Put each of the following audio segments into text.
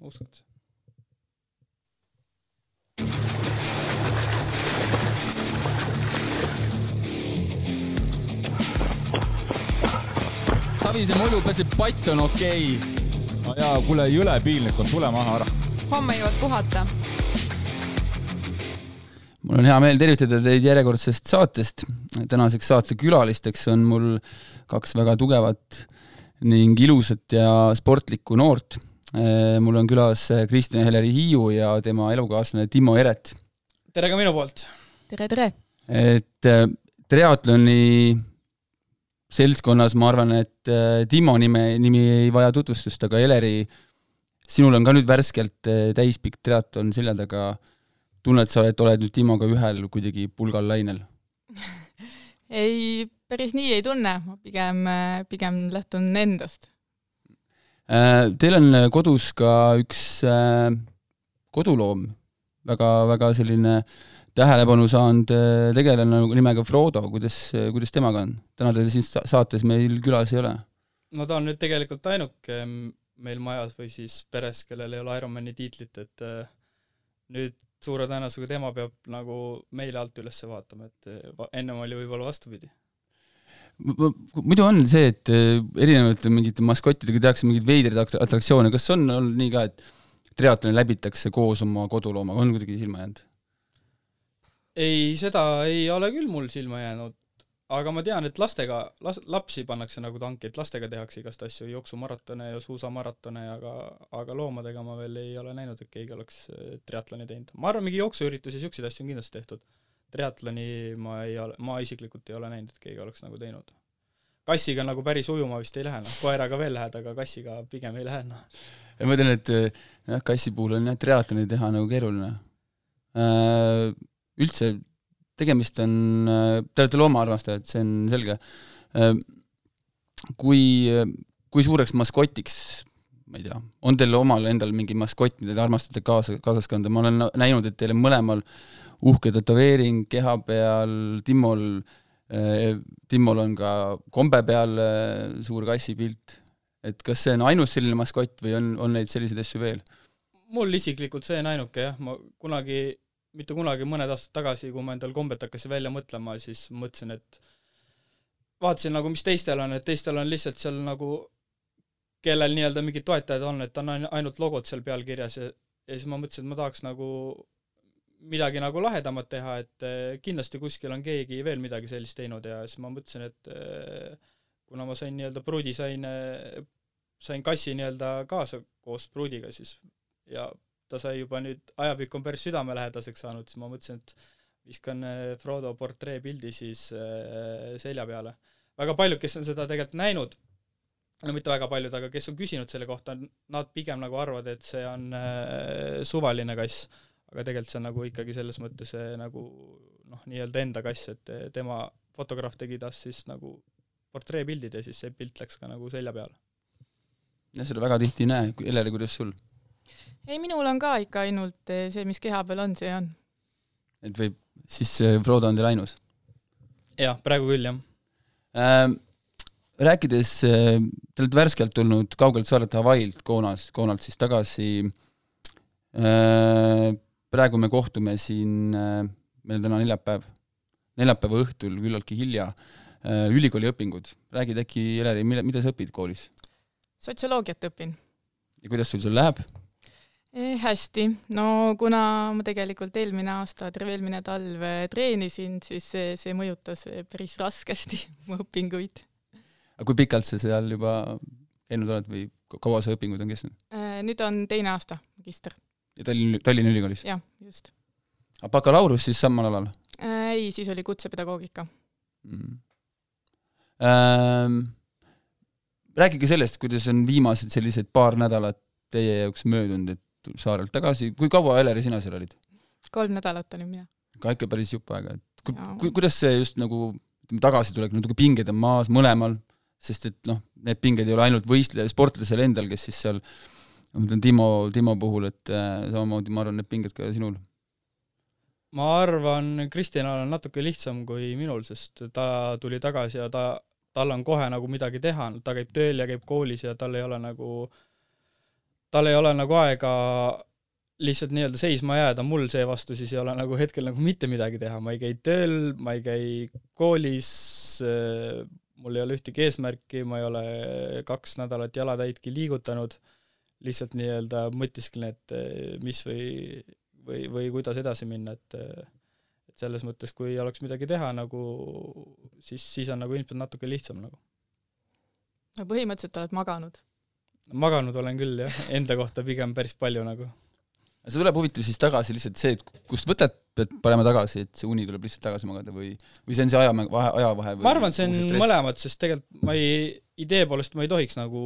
uskunud. Savise mulju peseb pats on okei okay. no jaa, kuule, jõle piinlik on, tule maha ära. homme jõuad puhata. mul on hea meel tervitada teid järjekordsest saatest. tänaseks saatekülalisteks on mul kaks väga tugevat ning ilusat ja sportlikku noort. Mul on külas Kristjan Heleri Hiiu ja tema elukaaslane Timo Eret. tere ka minu poolt! tere, tere! et triatloni seltskonnas ma arvan, et Timo nime, nimi ei vaja tutvustust, aga Eleri, sinul on ka nüüd värskelt täispikk triatlon selja taga. tunned sa, et oled nüüd Timoga ühel kuidagi pulgal lainel ei, päris nii ei tunne, ma pigem, pigem lähtun endast. Äh, teil on kodus ka üks koduloom, väga, väga selline äh, tähelepanu saanud äh, tegelane nimega Frodo, kuidas, kuidas temaga on? täna teda siin saates meil külas ei ole. no ta on nüüd tegelikult ainuke meil majas või siis peres, kellel ei ole Ironmani tiitlit, et äh, nüüd suure tõenäosusega tema peab nagu meile alt üles vaatama, et äh, ennem oli võib-olla vastupidi muidu on see, et erinevate mingite maskottidega tehakse mingeid veidraid atraktsioone, kas on olnud nii ka, et triatloni läbitakse koos oma koduloomaga, on kuidagi silma jäänud? ei, seda ei ole küll mul silma jäänud, aga ma tean, et lastega, las-, lapsi pannakse nagu tanki, et lastega tehakse igast asju, jooksumaratone ja suusamaratone, aga aga loomadega ma veel ei ole näinud, et keegi oleks äh, triatloni teinud. ma arvan, mingi jooksuüritusi, niisuguseid asju on kindlasti tehtud. Triatloni ma ei ole, ma isiklikult ei ole näinud, et keegi oleks nagu teinud. kassiga nagu päris ujuma vist ei lähe, noh, koeraga veel lähed, aga kassiga pigem ei lähe, noh. ma ütlen, et jah, kassi puhul on jah, triatloni teha nagu keeruline äh, üldse tegemist on, te olete loomaarmastajad, see on selge, kui, kui suureks maskotiks, ma ei tea, on teil omal endal mingi maskott, mida te armastate kaasa, kaasas kanda, ma olen näinud, et teil on mõlemal uhke tätoveering keha peal, Timmol, Timmol on ka kombe peal suur kassipilt, et kas see on ainus selline maskott või on, on neid selliseid asju veel? mul isiklikult see on ainuke jah, ma kunagi mitte kunagi, mõned aastad tagasi, kui ma endal kombet hakkasin välja mõtlema, siis mõtlesin, et vaatasin nagu, mis teistel on, et teistel on lihtsalt seal nagu, kellel nii-öelda mingid toetajad on, et on ainult logod seal peal kirjas. Ja, ja siis ma mõtlesin, et ma tahaks nagu midagi nagu lahedamat teha, et eh, kindlasti kuskil on keegi veel midagi sellist teinud ja siis ma mõtlesin, et eh, kuna ma sain nii-öelda pruudi, sain, eh, sain kassi nii-öelda kaasa koos pruudiga, siis ja ta sai juba nüüd, ajapikku on päris südamelähedaseks saanud, siis ma mõtlesin, et viskan Frodo portreepildi siis selja peale. väga paljud, kes on seda tegelikult näinud, no mitte väga paljud, aga kes on küsinud selle kohta, nad pigem nagu arvavad, et see on suvaline kass. Aga tegelikult see on nagu ikkagi selles mõttes äh, nagu noh, nii-öelda enda kass, et äh, tema fotograaf tegi tast siis nagu portreepildid ja siis see pilt läks ka nagu selja peale. jah, seda väga tihti ei näe, Elleri, kuidas sul? ei, minul on ka ikka ainult eh, see, mis keha peal on, see on. et võib, siis eh, Frodo on teil ainus? jah, praegu küll, jah äh,. Rääkides, eh, te olete värskelt tulnud kaugelt saarelt Hawaiilt, Koonast, Koonalt siis tagasi äh,, praegu me kohtume siin, meil on täna neljapäev, neljapäeva õhtul küllaltki hilja, ülikooli õpingud, räägid äkki, Eleri, mille, mida sa õpid koolis? sotsioloogiat õpin. ja kuidas sul seal läheb? Eh, hästi, no kuna ma tegelikult eelmine aasta, terve eelmine talv eh, treenisin, siis see, see mõjutas eh, päris raskesti mu õpinguid. aga kui pikalt sa seal juba käinud oled või kaua see õpingud on kestnud? nüüd on teine aasta, magister. Ja Tallinn, Tallinna Ülikoolis? jah, just. aga bakalaureus siis samal alal? ei, siis oli kutsepedagoogika mm.. Ähm, rääkige sellest, kuidas on viimased sellised paar nädalat teie jaoks möödunud, et saarelt tagasi, kui kaua, Eleri, sina seal olid? kolm nädalat olin mina. ka ikka päris jupp aega, et ku, ku, kuidas see just nagu tagasitulek, natuke pinged on maas mõlemal, sest et noh, need pinged ei ole ainult võistlejal, sportlasel endal, kes siis seal ma mõtlen Timo, Timo puhul, et äh, samamoodi ma arvan, need pinged ka sinul. ma arvan, Kristjanal on natuke lihtsam kui minul, sest ta tuli tagasi ja ta, tal on kohe nagu midagi teha, ta käib tööl ja käib koolis ja tal ei ole nagu äh, tal ei ole nagu aega lihtsalt nii-öelda seisma jääda, mul seevastu siis ei ole nagu hetkel nagu mitte midagi teha, ma ei käi tööl, ma ei käi koolis, mul ei ole ühtegi eesmärki, ma ei ole kaks nädalat jalatäitki liigutanud, lihtsalt nii-öelda mõtisklen, et mis või, või, või kuidas edasi minna, et et selles mõttes, kui oleks midagi teha nagu, siis, siis on nagu ilmselt natuke lihtsam nagu. no põhimõtteliselt oled maganud? maganud olen küll jah, enda kohta pigem päris palju nagu see tuleb huvitav siis tagasi lihtsalt see, et kust võtad, pead panema tagasi, et see uni tuleb lihtsalt tagasi magada või, või see on see aja, vahe, ajavahe või ma arvan, see on mõlemad, sest tegelikult ma ei, idee poolest ma ei tohiks nagu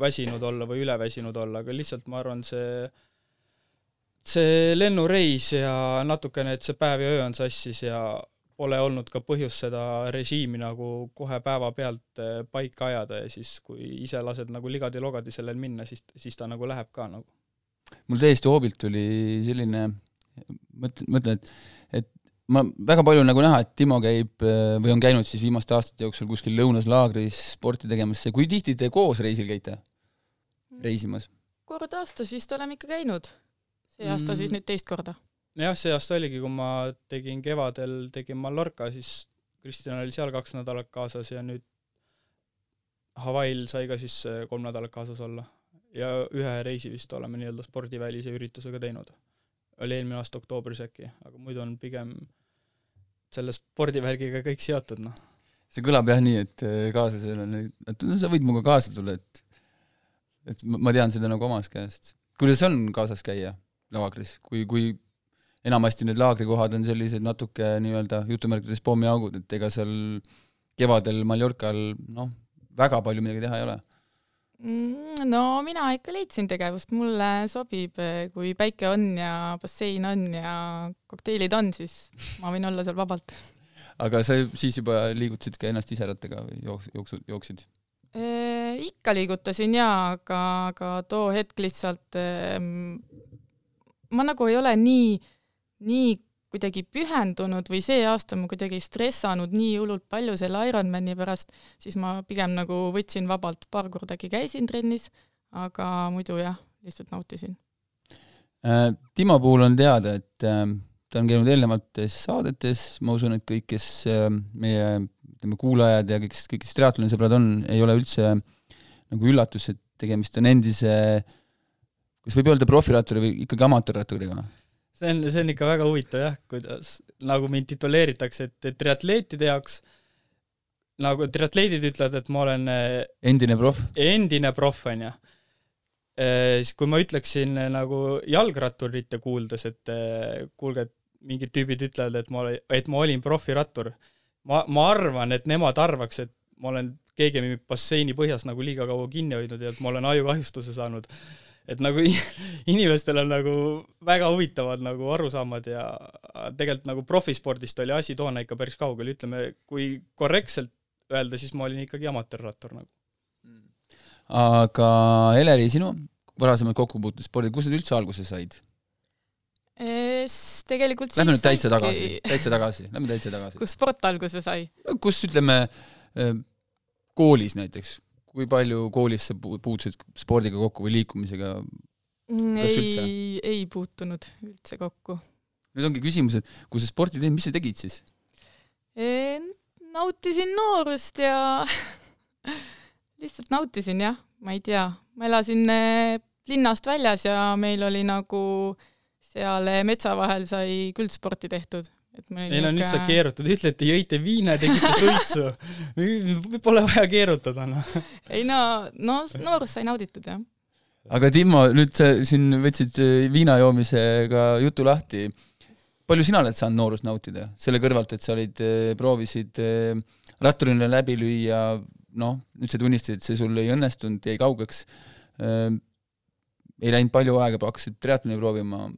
väsinud olla või üleväsinud olla, aga lihtsalt ma arvan, see see lennureis ja natukene, et see päev ja öö on sassis ja pole olnud ka põhjust seda režiimi nagu kohe päevapealt eh, paika ajada ja siis, kui ise lased nagu ligadi-logadi sellel minna, siis, siis ta nagu läheb ka nagu mul täiesti hoobilt tuli selline mõte, mõtlen, et, et ma väga palju nagu näha, et Timo käib või on käinud siis viimaste aastate jooksul kuskil lõunas laagris sporti tegemas, kui tihti te koos reisil käite, reisimas? kord aastas vist oleme ikka käinud. see aasta mm. siis nüüd teist korda. jah, see aasta oligi, kui ma tegin kevadel, tegin Mallorca, siis Kristjan oli seal kaks nädalat kaasas ja nüüd Hawaii'l sai ka siis kolm nädalat kaasas olla ja ühe reisi vist oleme nii-öelda spordivälise üritusega teinud. oli eelmine aasta oktoobris äkki, aga muidu on pigem selle spordivärgiga kõik seotud, noh. see kõlab jah nii, et äh, kaaslasel on, et no sa võid minuga kaasa tulla, et et ma tean seda nagu omast käest. kuidas on kaasas käia laagris, kui, kui enamasti need laagrikohad on sellised natuke nii-öelda jutumärkides pommiaugud, et ega seal kevadel Mallorcal noh, väga palju midagi teha ei ole no mina ikka leidsin tegevust, mulle sobib, kui päike on ja bassein on ja kokteilid on, siis ma võin olla seal vabalt. aga sa siis juba liigutasid ka ennast ise rattaga või jooks-, jooksu, jooksid? ikka liigutasin jaa, aga, aga too hetk lihtsalt ma nagu ei ole nii, nii kuidagi pühendunud või see aasta ma kuidagi stressanud nii hullult palju selle Ironmani pärast, siis ma pigem nagu võtsin vabalt, paar korda äkki käisin trennis, aga muidu jah, lihtsalt nautisin. Äh, Timo puhul on teada, et äh, ta on käinud eelnevates saadetes, ma usun, et kõik, kes äh, meie ütleme, kuulajad ja kõik, kõik, kes triatloni sõbrad on, ei ole üldse nagu üllatus, et tegemist on endise kas võib öelda profiratturi või ikkagi amatöörratturiga? See on, see on ikka väga huvitav jah, kuidas nagu mind tituleeritakse, et, et triatleetide jaoks nagu triatleedid ütlevad, et ma olen äh, endine proff? endine proff, on ju. Äh, siis kui ma ütleksin äh, nagu jalgratturite kuuldes, et kuulge, et mingid tüübid ütlevad, et ma olen, et ma olin profirattur, ma, ma arvan, et nemad arvaks, et ma olen keegi basseini põhjas nagu liiga kaua kinni hoidnud ja et ma olen ajukahjustuse saanud et nagu inimestel on nagu väga huvitavad nagu arusaamad ja tegelikult nagu profispordist oli asi toona ikka päris kaugel, ütleme, kui korrektselt öelda, siis ma olin ikkagi amatöörrattur nagu. aga Eleri, sinu varasemad kokkupuuted spordiga, kust need üldse alguse said? tegelikult Lähme nüüd täitsa tagasi, täitsa tagasi, lähme täitsa tagasi. kus sport alguse sai? kus ütleme, koolis näiteks kui palju koolis sa puutusid spordiga kokku või liikumisega? ei, ei puutunud üldse kokku. nüüd ongi küsimus, et kui sa sporti teed, mis sa tegid siis e,? nautisin noorust ja lihtsalt nautisin jah, ma ei tea, ma elasin e, linnast väljas ja meil oli nagu seal e, metsa vahel sai küll sporti tehtud ei no nüüd sa keerutad, ütle, et te jõite viina ja tegite suitsu. Pole vaja keerutada, noh. ei no, no noorust sai nauditud, jah. aga Timo, nüüd sa siin võtsid äh, viina joomisega jutu lahti. palju sina oled saanud noorust nautida, selle kõrvalt, et sa olid, äh, proovisid äh, ratturina läbi lüüa, noh, nüüd sa tunnistasid, et see sul ei õnnestunud, jäi kaugeks. ei läinud palju aega, hakkasid triatloni proovima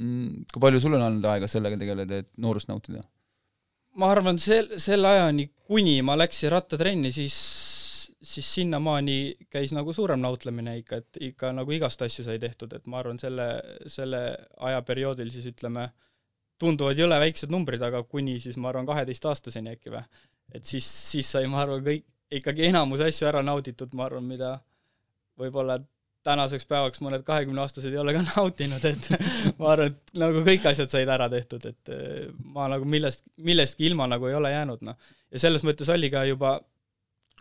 kui palju sul on olnud aega sellega tegeleda, et noorust nautida? ma arvan, sel, selle ajani, kuni ma läksin rattatrenni, siis, siis sinnamaani käis nagu suurem nautlemine ikka, et ikka nagu igast asju sai tehtud, et ma arvan, selle, selle ajaperioodil siis ütleme, tunduvad jõle väiksed numbrid, aga kuni siis ma arvan kaheteistaastaseni äkki või. et siis, siis sai, ma arvan, kõik, ikkagi enamus asju ära nauditud, ma arvan, mida võib-olla tänaseks päevaks mõned kahekümneaastased ei ole ka nautinud, et ma arvan, et nagu kõik asjad said ära tehtud, et eh, ma nagu millest, millestki ilma nagu ei ole jäänud, noh. ja selles mõttes oli ka juba,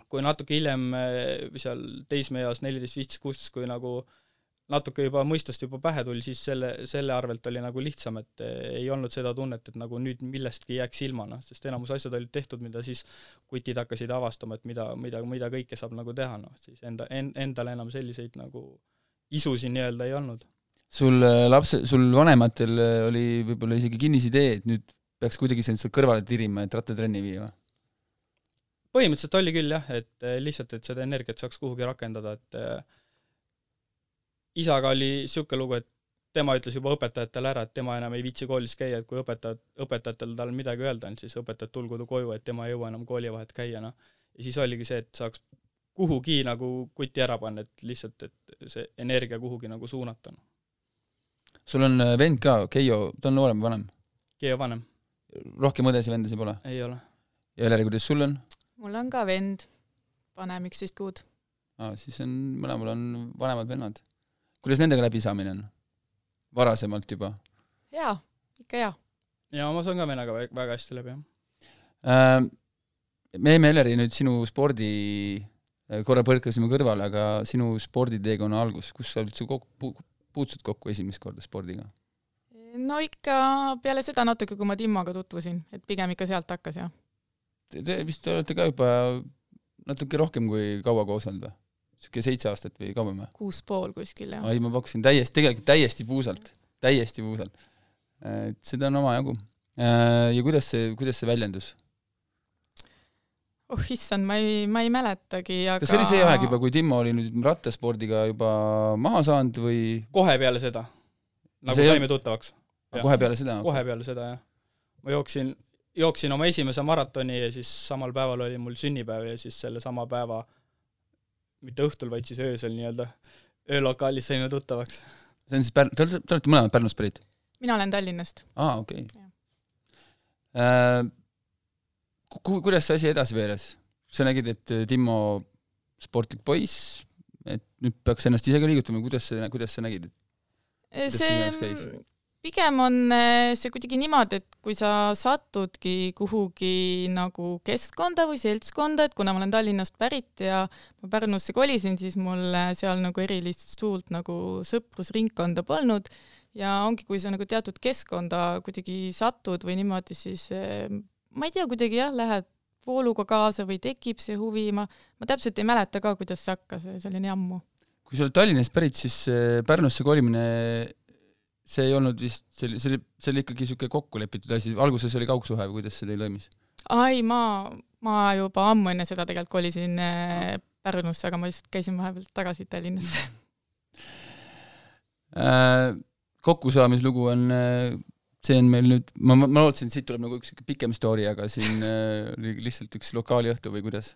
kui natuke hiljem eh, seal teismeeas, neliteist, viisteist, kuusteist, kui nagu äh, natuke juba mõistust juba pähe tuli, siis selle, selle arvelt oli nagu lihtsam, et ei olnud seda tunnet, et nagu nüüd millestki jääks ilma, noh, sest enamus asjad olid tehtud, mida siis kutid hakkasid avastama, et mida, mida, mida kõike saab nagu teha, noh, siis enda en,, endal enam selliseid nagu isusid nii-öelda ei olnud. sul äh, lapse, sul vanematel äh, oli võib-olla isegi kinnisidee, et nüüd peaks kuidagi sealt kõrvale tirima, et rattatrenni viia? põhimõtteliselt oli küll jah, et lihtsalt, et seda energiat saaks kuhugi rakendada, et isaga oli niisugune lugu, et tema ütles juba õpetajatele ära, et tema enam ei viitsi koolis käia, et kui õpetajad, õpetajatel tal midagi öelda on, siis õpetajad tulgu koju, et tema ei jõua enam koolivahet käia, noh. ja siis oligi see, et saaks kuhugi nagu kuti ära panna, et lihtsalt, et see energia kuhugi nagu suunata. Noh. sul on äh, vend ka, Keijo, ta on noorem või vanem? Keijo vanem. rohkem õdesid-vendasid pole? ei ole. ja Eleri, kuidas sul on? mul on ka vend, vanem üksteist kuud. aa, siis on, mõlemal on vanemad vennad kuidas nendega läbisaamine on? varasemalt juba? jaa, ikka hea. jaa, ma saan ka vennaga väga hästi läbi, jah äh,. me jäime, Eleri, nüüd sinu spordi, äh, korra põrkasime kõrvale, aga sinu sporditeekonna algus, kus sa üldse kokku, puutusid kokku esimest korda spordiga? no ikka peale seda natuke, kui ma Timmoga tutvusin, et pigem ikka sealt hakkas, jah. Te vist olete ka juba natuke rohkem kui kaua koos olnud või? Sihuke seitse aastat või kauem või? kuus pool kuskil, jah. ei, ma pakkusin täiesti, tegelikult täiesti puusalt, täiesti puusalt. et seda on omajagu. Äh, ja kuidas see, kuidas see väljendus? oh issand, ma ei, ma ei mäletagi, aga kas see oli see aeg juba, kui Timmo oli nüüd rattaspordiga juba maha saanud või? kohe peale seda. nagu see saime tuttavaks. kohe peale seda? kohe peale seda, jah. ma jooksin, jooksin oma esimese maratoni ja siis samal päeval oli mul sünnipäev ja siis sellesama päeva äh, mitte õhtul, vaid siis öösel nii-öelda, öölokaalis saime tuttavaks. see on siis Pärn-, te olete, te olete mõlemad Pärnust pärit? mina olen Tallinnast. aa, okei okay. äh,. Ku-, kuidas see asi edasi veeres? sa nägid, et Timmo sportlik poiss, et nüüd peaks ennast ise ka liigutama, kuidas sa, kuidas sa nägid? see pigem on eh, see kuidagi niimoodi, et kui sa satudki kuhugi nagu keskkonda või seltskonda, et kuna ma olen Tallinnast pärit ja ma Pärnusse kolisin, siis mul eh, seal nagu erilist suurt nagu sõprusringkonda polnud ja ongi, kui sa nagu teatud keskkonda kuidagi satud või niimoodi, siis eh, ma ei tea, kuidagi jah, lähed vooluga kaasa või tekib see huvi, ma, ma täpselt ei mäleta ka, kuidas see hakkas, see oli nii ammu. kui sa oled Tallinnast pärit, siis Pärnusse kolimine see ei olnud vist, see oli, see oli, see oli ikkagi niisugune kokku lepitud asi, alguses oli kaugsuhe või kuidas see teil toimis? ai, ma, ma juba ammu enne seda tegelikult kolisin äh, Pärnusse, aga ma lihtsalt käisin vahepeal tagasi Tallinnasse äh, kokkusaamislugu on, äh, see on meil nüüd, ma, ma lootsin, et siit tuleb nagu üks pikem story, aga siin oli lihtsalt üks lokaaliõhtu või kuidas?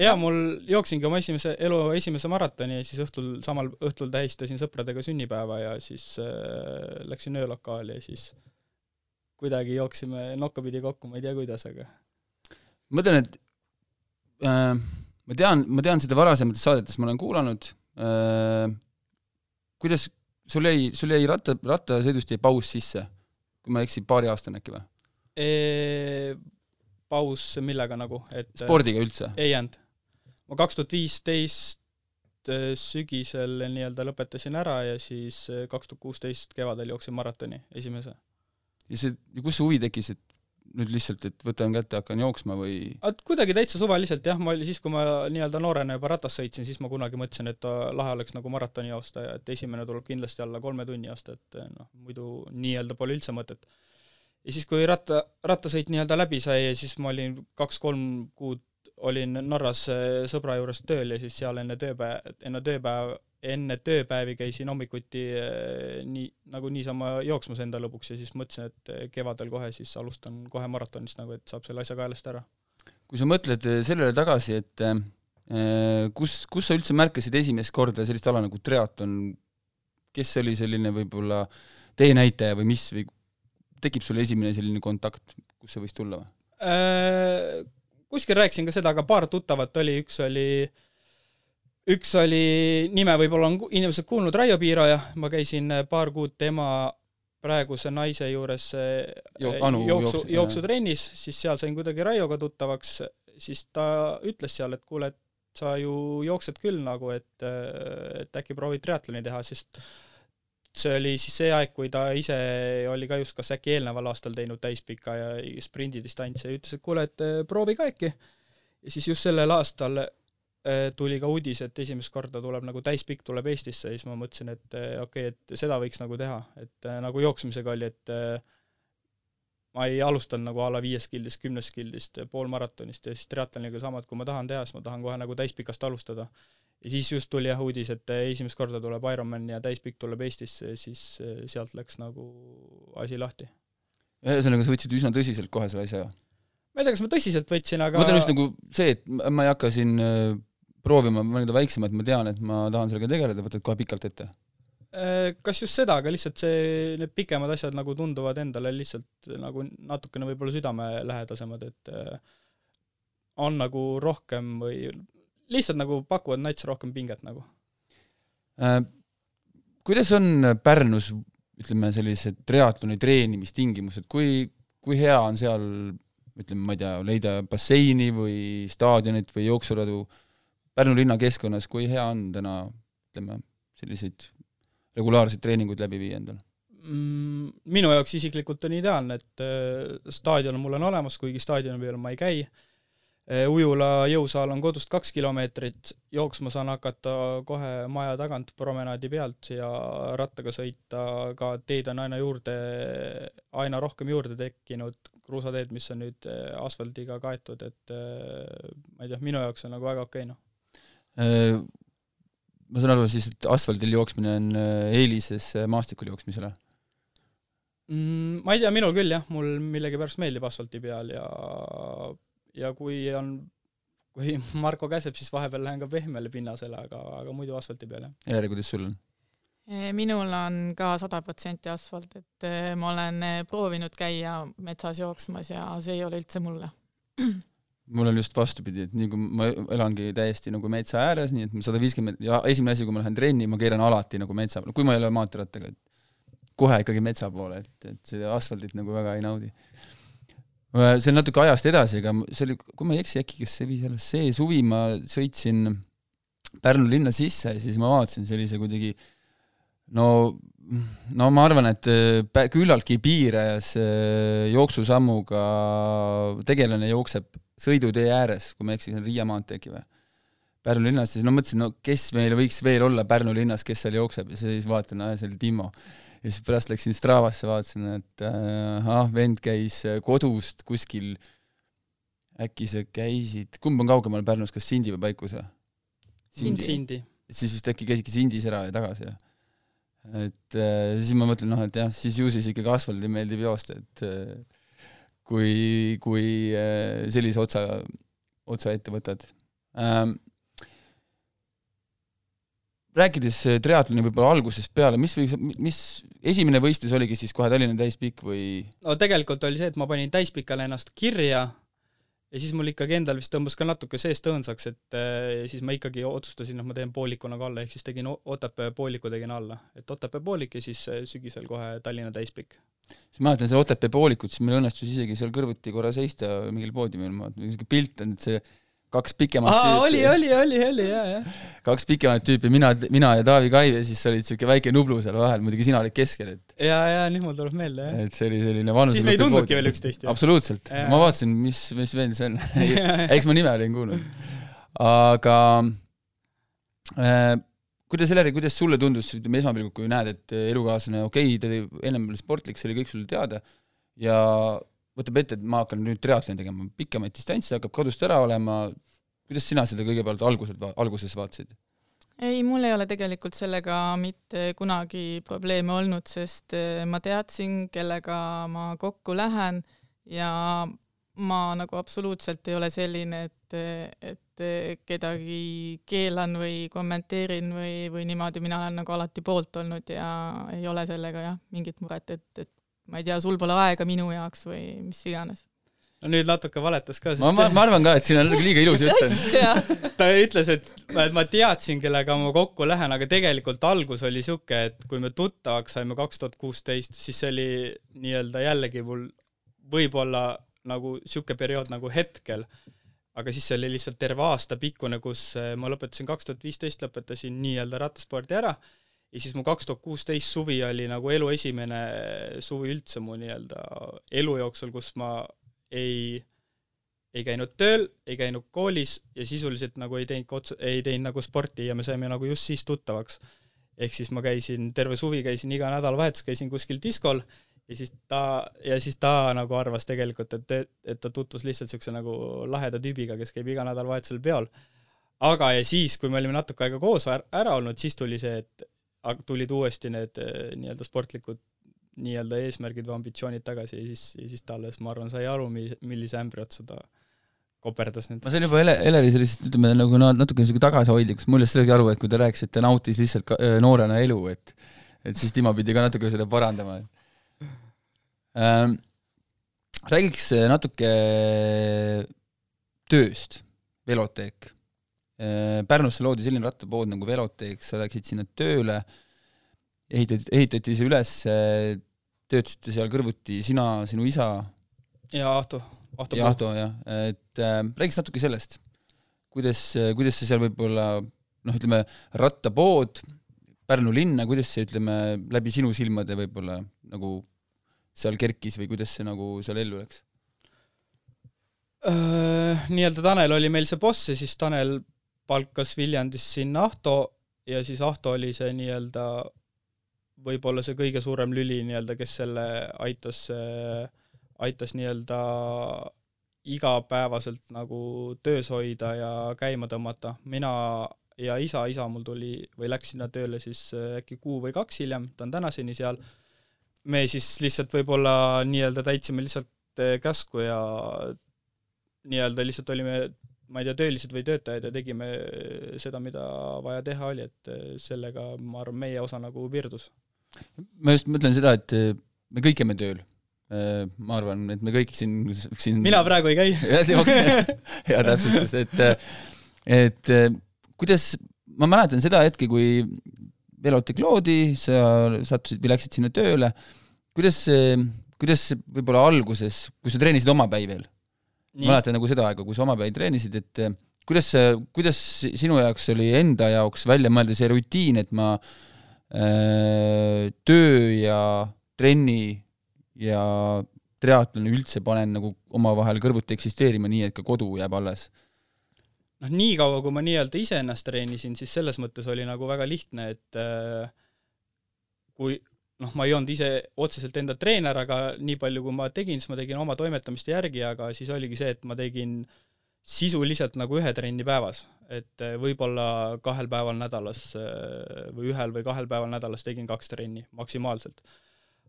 Jaa, mul jooksingi oma esimese, elu esimese maratoni ja siis õhtul, samal õhtul tähistasin sõpradega sünnipäeva ja siis äh, läksin öölokaali ja siis kuidagi jooksime nokkapidi kokku, ma ei tea, kuidas, aga ma mõtlen, et äh, ma tean, ma tean seda varasemates saadetes, ma olen kuulanud äh,, kuidas sul jäi, sul jäi ratta, rattasõidust jäi paus sisse, kui ma ei eksi, paariaastane äkki või? paus millega nagu, et spordiga üldse? ei jäänud ma kaks tuhat viisteist äh, sügisel nii-öelda lõpetasin ära ja siis äh, kaks tuhat kuusteist kevadel jooksin maratoni esimese. ja see, ja kust see huvi tekkis, et nüüd lihtsalt, et võtan kätte, hakkan jooksma või? kuidagi täitsa suvaliselt jah, ma oli siis, kui ma nii-öelda noorena juba ratast sõitsin, siis ma kunagi mõtlesin, et lahe oleks nagu maratoni joosta ja et esimene tuleb kindlasti alla kolme tunni joosta, et noh, muidu nii-öelda pole üldse mõtet. ja siis, kui ratta, rattasõit nii-öelda läbi sai siis ma olin kaks-kolm kuud olin Norras äh, sõbra juures tööl ja siis seal enne tööpäev, enne tööpäev, enne tööpäevi käisin hommikuti äh, nii, nagu niisama jooksmas enda lõbuks ja siis mõtlesin, et äh, kevadel kohe siis alustan kohe maratonist nagu, et saab selle asja kaelast ära. kui sa mõtled sellele tagasi, et kus, kus sa üldse märkasid esimest korda sellist ala nagu triatlon, kes oli selline võib-olla teenäitaja või mis või tekib sul esimene selline kontakt, kus see võis tulla või? Kuskil rääkisin ka seda, aga paar tuttavat oli, üks oli üks oli, nime võib-olla on inimesed kuulnud, Raio Piiraja, ma käisin äh, paar kuud tema praeguse naise juures äh, Jo- Anu jooksu, jooksu- jooksutrennis, siis seal sain kuidagi Raioga tuttavaks, siis ta ütles seal, et kuule, et sa ju jooksed küll nagu, et, et äkki proovid triatloni teha, sest see oli siis see aeg, kui ta ise oli ka just kas äkki eelneval aastal teinud täispika ja sprindidistantsi ja ütles, et kuule, et eh, proovi ka äkki. ja siis just sellel aastal eh, tuli ka uudis, et esimest korda tuleb nagu täispikk tuleb Eestisse ja siis ma mõtlesin, et eh, okei okay,, et seda võiks nagu teha, et nagu jooksmisega oli, et ma ei alustanud nagu a la viiest kildist, kümnest kildist, poolmaratonist ja siis triatloniga sama, et kui ma tahan teha, siis ma tahan kohe nagu täispikast alustada. Ja siis just tuli jah uudis, et eh, esimest korda tuleb Ironman ja täispikk tuleb Eestisse siis eh, sealt läks nagu asi lahti. ühesõnaga, sa võtsid üsna tõsiselt kohe selle asja? ma ei tea, kas ma tõsiselt võtsin, aga ma mõtlen just nagu see, et ma ei hakka siin äh, proovima mõnda väiksemat, ma tean, et ma tahan sellega tegeleda, võtad kohe pikalt ette? Eh, kas just seda, aga lihtsalt see, need pikemad asjad nagu tunduvad endale lihtsalt nagu natukene võib-olla südamelähedasemad, et eh, on nagu rohkem või lihtsalt nagu pakuvad nats rohkem pinget nagu. Äh, kuidas on Pärnus, ütleme, sellised triatloni treenimistingimused, kui, kui hea on seal ütleme, ma ei tea, leida basseini või staadionit või jooksuradu Pärnu linna keskkonnas, kui hea on täna, ütleme, selliseid regulaarseid treeninguid läbi viia endal? Mm, minu jaoks isiklikult on ideaalne, et eh, staadion mul on olemas, kuigi staadioni peal ma ei käi. Ujula jõusaal on kodust kaks kilomeetrit, jooksma saan hakata kohe maja tagant promenaadi pealt ja rattaga sõita, ka teid on aina juurde, aina rohkem juurde tekkinud, kruusateed, mis on nüüd eh, asfaldiga kaetud, et eh, ma ei tea, minu jaoks on nagu väga okei, noh. Äh, ma saan aru siis, et asfaldil jooksmine on eelises maastikul jooksmisele? Mm, ma ei tea, minul küll jah, mul millegipärast meeldib asfalti peal ja ja kui on, kui Marko käseb, siis vahepeal lähen ka pehmele pinnasele, aga, aga muidu asfalti peal jah. Elere, kuidas sul on? Eh, minul on ka sada protsenti asfalt, et eh, ma olen eh, proovinud käia metsas jooksmas ja see ei ole üldse mulle. mul on just vastupidi, et nii kui ma elangi täiesti nagu metsa ääres, nii et sada viiskümmend ja esimene asi, kui ma lähen trenni, ma keeran alati nagu metsa peale, kui ma ei ole maanteerattaga, et kohe ikkagi metsa poole, et, et seda asfaldit nagu väga ei naudi. See on natuke ajast edasi, aga see oli, kui ma ei eksi, äkki kas see viis alles see suvi ma sõitsin Pärnu linna sisse ja siis ma vaatasin sellise kuidagi no, no ma arvan, et pä- küllaltki piires äh, jooksusammuga tegelane jookseb sõidutee ääres, kui ma ei eksi, see on Riia maantee äkki või? Pärnu linnas, siis no mõtlesin, no kes meil võiks veel olla Pärnu linnas, kes seal jookseb ja siis vaatan, see oli Timo. Ja siis pärast läksin Stravasse, vaatasin, et äh, ahah, vend käis äh, kodust kuskil, äkki sa käisid, kumb on kaugemal Pärnus, kas Sindi või Paikuse? Sindi. Sindi. siis vist äkki käisidki Sindis ära ja tagasi ja et äh, siis ma mõtlen, noh, et jah, siis ju siis ikkagi asfaldil meeldib joosta, et äh, kui, kui äh, sellise otsa, otsa ette võtad ähm,. Rääkides äh, triatloni võib-olla algusest peale, mis võiks, mis esimene võistlus oligi siis kohe Tallinna täispikk või no tegelikult oli see, et ma panin täispikale ennast kirja ja siis mul ikkagi endal vist tõmbas ka natuke seest õõnsaks, et eh, siis ma ikkagi otsustasin, et ma teen pooliku nagu alla, ehk siis tegin Otepää pooliku tegin alla. et Otepää poolik ja siis eh, sügisel kohe Tallinna täispikk. siis ma mäletan seda Otepää poolikut, siis meil õnnestus isegi seal kõrvuti korra seista mingil poodiumil, ma niisugune pilt on, et see kaks pikemat aa, tüüpi oli, oli, oli, oli, jaa, jah. kaks pikemat tüüpi, mina, mina ja Taavi Kaiv ja siis oli niisugune väike Nublu seal vahel, muidugi sina olid keskel, et jaa, jaa, nüüd mul tuleb meelde, jah. et see oli selline vanuse siis me ei tundnudki veel üksteist absoluutselt, ma vaatasin, mis, mis vend see on eks ma nime olin kuulnud. aga äh, kuidas, Heleri, kuidas sulle tundus, ütleme esmapilgul, kui näed, et elukaaslane, okei okay,, ta ennem oli sportlik, see oli kõik sulle teada, ja võtab ette, et ma hakkan nüüd triatloni tegema, pikemaid distantse, hakkab kodust ära olema, kuidas sina seda kõigepealt alguselt, alguses vaatasid? ei, mul ei ole tegelikult sellega mitte kunagi probleeme olnud, sest eh, ma teadsin, kellega ma kokku lähen ja ma nagu absoluutselt ei ole selline, et, et kedagi keelan või kommenteerin või, või niimoodi, mina olen nagu alati poolt olnud ja ei ole sellega jah, mingit muret, et, et ma ei tea, sul pole aega minu jaoks või mis iganes. no nüüd natuke valetas ka, ma, ma, ma arvan ka, et siin on natuke liiga ilus jutt on. ta ütles, et, et ma teadsin, kellega ma kokku lähen, aga tegelikult algus oli sihuke, et kui me tuttavaks saime kaks tuhat kuusteist, siis see oli nii-öelda jällegi mul võib-olla nagu sihuke periood nagu hetkel, aga siis see oli lihtsalt terve aasta pikkune, kus eh, ma lõpetasin kaks tuhat viisteist, lõpetasin nii-öelda rattaspordi ära ja siis mu kaks tuhat kuusteist suvi oli nagu elu esimene suvi üldse mu nii-öelda elu jooksul, kus ma ei, ei käinud tööl, ei käinud koolis ja sisuliselt nagu ei teinud otse, ei teinud nagu sporti ja me saime nagu just siis tuttavaks. ehk siis ma käisin, terve suvi käisin iga nädalavahetus, käisin kuskil diskol ja siis ta, ja siis ta nagu arvas tegelikult, et, et ta tutvus lihtsalt niisuguse nagu laheda tüübiga, kes käib iga nädalavahetusel peol. aga ja siis, kui me olime natuke aega koos ära olnud, siis tuli see, et tulid uuesti need eh, nii-öelda sportlikud nii-öelda eesmärgid või ambitsioonid tagasi ja siis, ja siis ta alles, ma arvan, sai aru, mi-, millise ämbri otsa ta koperdas nüüd. ma sain juba Ele-, Eleri sellisest, ütleme nagu natuke niisugune tagasihoidlik, sest mul jäi sellega aru, et kui ta rääkis, et ta nautis lihtsalt ka, noorena elu, et et siis tema pidi ka natuke seda parandama ähm,. Räägiks natuke tööst, Veloteek. Pärnusse loodi selline rattapood nagu Veloteek, sa läksid sinna tööle äh,, ehitati, ehitati see üles, töötasite seal kõrvuti sina, sinu isa. ja Ahto, Ahto. ja Ahto, jah, et äh, räägiks natuke sellest, kuidas, kuidas see seal võib-olla noh, ütleme, rattapood, Pärnu linna, kuidas see, ütleme, läbi sinu silmade võib-olla nagu seal kerkis või kuidas see nagu seal ellu läks? Nii-öelda Tanel oli meil see boss ja siis Tanel palkas Viljandis sinna Ahto ja siis Ahto oli see nii-öelda võib-olla see kõige suurem lüli nii-öelda, kes selle aitas, aitas nii-öelda igapäevaselt nagu töös hoida ja käima tõmmata. mina ja isa, isa mul tuli või läks sinna tööle siis äkki kuu või kaks hiljem, ta on tänaseni seal. me siis lihtsalt võib-olla nii-öelda täitsime lihtsalt eh, käsku ja nii-öelda lihtsalt olime ma ei tea, töölised või töötajad ja tegime seda, mida vaja teha oli, et sellega ma arvan, meie osa nagu piirdus ma just mõtlen seda, et eh, me kõik käime tööl. Ma arvan, et me kõik siin, siin mina praegu ei käi. hea täpsustus, et et kuidas, ma mäletan seda hetke, kui Velotek loodi, sa sattusid või läksid sinna tööle, kuidas see, kuidas võib-olla alguses, kui sa treenisid omapäi veel, mäletan nagu seda aega, kui sa omapäi treenisid, et kuidas see, kuidas sinu jaoks oli enda jaoks välja mõelda see rutiin, et ma Äh, töö ja trenni ja triatloni üldse panen nagu omavahel kõrvuti eksisteerima, nii et ka kodu jääb alles? noh, niikaua kui ma nii-öelda iseennast treenisin, siis selles mõttes oli nagu väga lihtne, et äh, kui noh, ma ei olnud ise otseselt enda treener, aga nii palju, kui ma tegin, siis ma tegin oma toimetamiste järgi, aga siis oligi see, et ma tegin sisuliselt nagu ühe trenni päevas, et eh, võib-olla kahel päeval nädalas eh, või ühel või kahel päeval nädalas tegin kaks trenni maksimaalselt.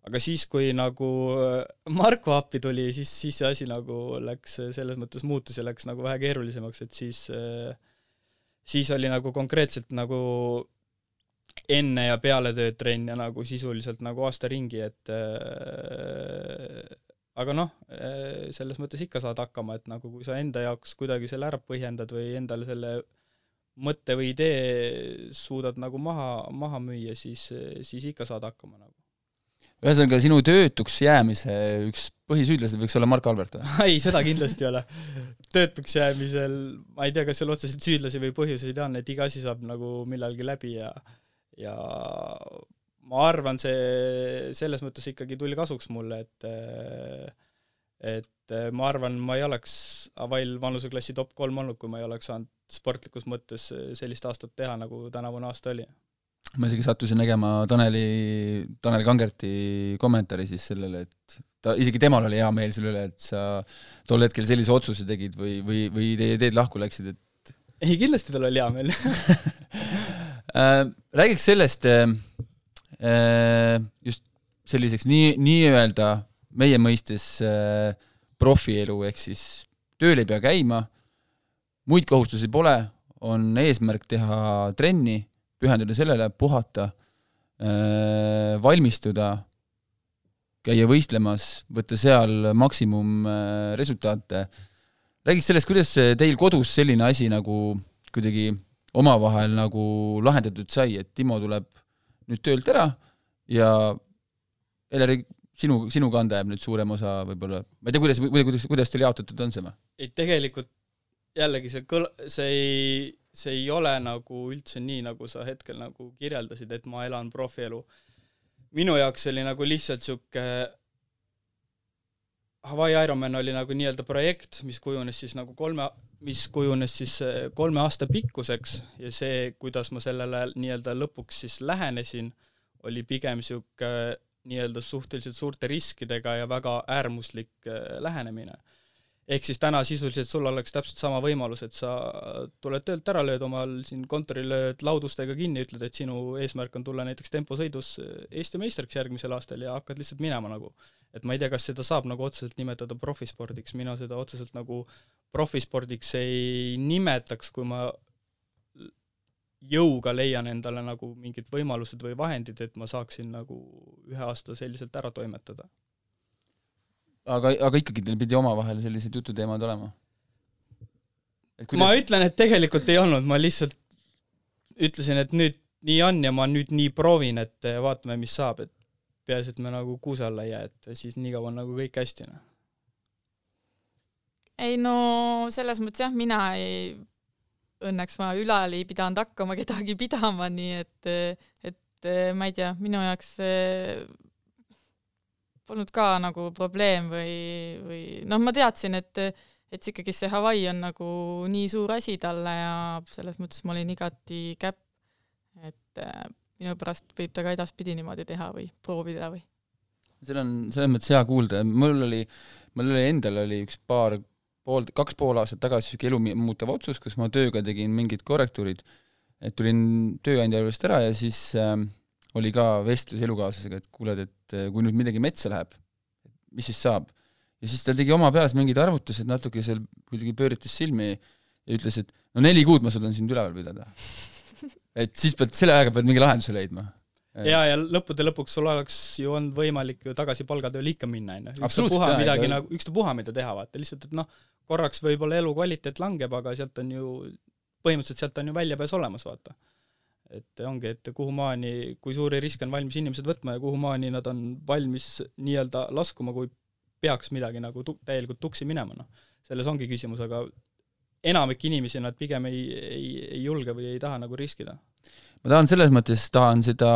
aga siis, kui nagu eh, Marko appi tuli, siis, siis see asi nagu läks selles mõttes muutus ja läks nagu vähe keerulisemaks, et siis, siis oli nagu konkreetselt nagu enne ja peale tööd trenn ja nagu sisuliselt nagu aasta ringi, et aga noh, eh, selles mõttes ikka saad hakkama, et nagu kui sa enda jaoks kuidagi selle ära põhjendad või endale selle mõtte või idee suudad nagu maha, maha müüa, siis, siis ikka saad hakkama nagu. ühesõnaga, sinu töötuks jäämise üks põhisüüdlased võiks olla Mark Albert või? ei, seda kindlasti ei ole. töötuks jäämisel, ma ei tea, kas seal otseselt süüdlasi või põhjuseid on, et iga asi saab nagu millalgi läbi ja ja ma arvan, see selles mõttes ikkagi tuli kasuks mulle, et et ma arvan, ma ei oleks Avail vanuseklassi top kolm olnud, kui ma ei oleks saanud sportlikus mõttes sellist aastat teha, nagu tänavune aasta oli. ma isegi sattusin nägema Taneli, Tanel Kangerti kommentaari siis sellele, et ta, isegi temal oli hea meel selle üle, et sa tol hetkel sellise otsuse tegid või, või, või teie teed lahku läksid, et ei, kindlasti tal oli hea meel Räägiks sellest äh, Äh, just selliseks nii, nii-öelda meie mõistes äh, profielu, ehk siis tööl ei pea käima, muid kohustusi pole, on eesmärk teha trenni, pühenduda sellele, puhata, äh, valmistuda, käia võistlemas, võtta seal maksimumresultaate. räägiks sellest, kuidas teil kodus selline asi nagu kuidagi omavahel nagu lahendatud sai, et Timo tuleb nüüd töölt ära ja Eleri, sinu, sinu kanda jääb nüüd suurem osa võib-olla, ma ei tea, kuidas, kuidas, kuidas teil jaotatud on see või? ei, tegelikult jällegi see kõl-, see ei, see ei ole nagu üldse nii, nagu sa hetkel nagu kirjeldasid, et ma elan profielu. minu jaoks oli nagu lihtsalt niisugune Hawaii Ironman oli nagu nii-öelda projekt, mis kujunes siis nagu kolme, mis kujunes siis eh, kolme aasta pikkuseks ja see, kuidas ma sellele nii-öelda lõpuks siis lähenesin, oli pigem niisugune nii-öelda suhteliselt suurte riskidega ja väga äärmuslik eh, lähenemine ehk siis täna sisuliselt sul oleks täpselt sama võimalus, et sa tuled töölt ära, lööd omal siin kontoril, lööd laudustega kinni, ütled, et sinu eesmärk on tulla näiteks temposõidus Eesti meistriks järgmisel aastal ja hakkad lihtsalt minema nagu. et ma ei tea, kas seda saab nagu otseselt nimetada profispordiks, mina seda otseselt nagu profispordiks ei nimetaks, kui ma jõuga leian endale nagu mingid võimalused või vahendid, et ma saaksin nagu ühe aasta selliselt ära toimetada aga, aga ikkagi teil pidi omavahel sellised jututeemad olema? Kuidas... ma ütlen, et tegelikult ei olnud, ma lihtsalt ütlesin, et nüüd nii on ja ma nüüd nii proovin, et vaatame, mis saab, et peaasi, et me nagu kuuse alla ei jää, et siis nii kaua on nagu kõik hästi, noh. ei no selles mõttes jah, mina ei, õnneks ma ülal ei pidanud hakkama kedagi pidama, nii et, et ma ei tea, minu jaoks polnud ka nagu probleem või, või noh, ma teadsin, et et see ikkagi see Hawaii on nagu nii suur asi talle ja selles mõttes ma olin igati käpp, et äh, minu pärast võib ta ka edaspidi niimoodi teha või proovida või. see on selles mõttes hea kuulda, mul oli, mul oli endal oli üks paar, pool, kaks pool aastat tagasi niisugune elu muutev otsus, kus ma tööga tegin mingid korrektuurid, et tulin tööandja juurest ära ja siis äh, oli ka vestlus elukaaslasega, et kuuled, et eh, kui nüüd midagi metsa läheb, mis siis saab? ja siis ta tegi oma peas mingid arvutused, natuke seal kuidagi pööritas silmi ja ütles, et no neli kuud ma suudan sind üleval pidada. et siis pead, selle ajaga pead mingi lahenduse leidma. ja, ja lõppude lõpuks sul oleks ju olnud võimalik ju tagasi palgatööle ikka minna, on ju. ükstapuha midagi nagu, ükstapuha mida teha, vaata, lihtsalt et noh, korraks võib-olla elukvaliteet langeb, aga sealt on ju, põhimõtteliselt sealt on ju väljapääs olemas, vaata et ongi, et kuhumaani, kui suuri riske on valmis inimesed võtma ja kuhumaani nad on valmis nii-öelda laskuma, kui peaks midagi nagu tu-, täielikult tuksi minema, noh. selles ongi küsimus, aga enamik inimesi nad pigem ei, ei, ei julge või ei taha nagu riskida. ma tahan selles mõttes, tahan seda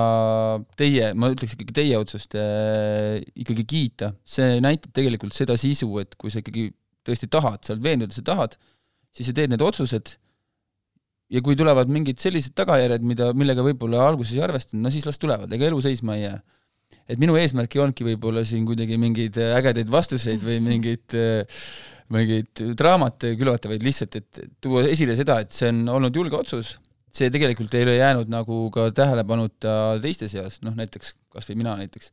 teie, ma ütleks ikkagi teie otsust äh, ikkagi kiita, see näitab tegelikult seda sisu, et kui sa ikkagi tõesti tahad, sa oled veendunud, et sa tahad, siis sa teed need otsused ja kui tulevad mingid sellised tagajärjed, mida, millega võib-olla alguses ei arvestanud, no siis las tulevad, ega elu seisma ei jää. et minu eesmärk ei olnudki võib-olla siin kuidagi mingeid ägedaid vastuseid või mingeid mingeid draamat külvata, vaid lihtsalt, et tuua esile seda, et see on olnud julge otsus, see tegelikult ei ole jäänud nagu ka tähelepanuta teiste seas, noh näiteks kas või mina näiteks.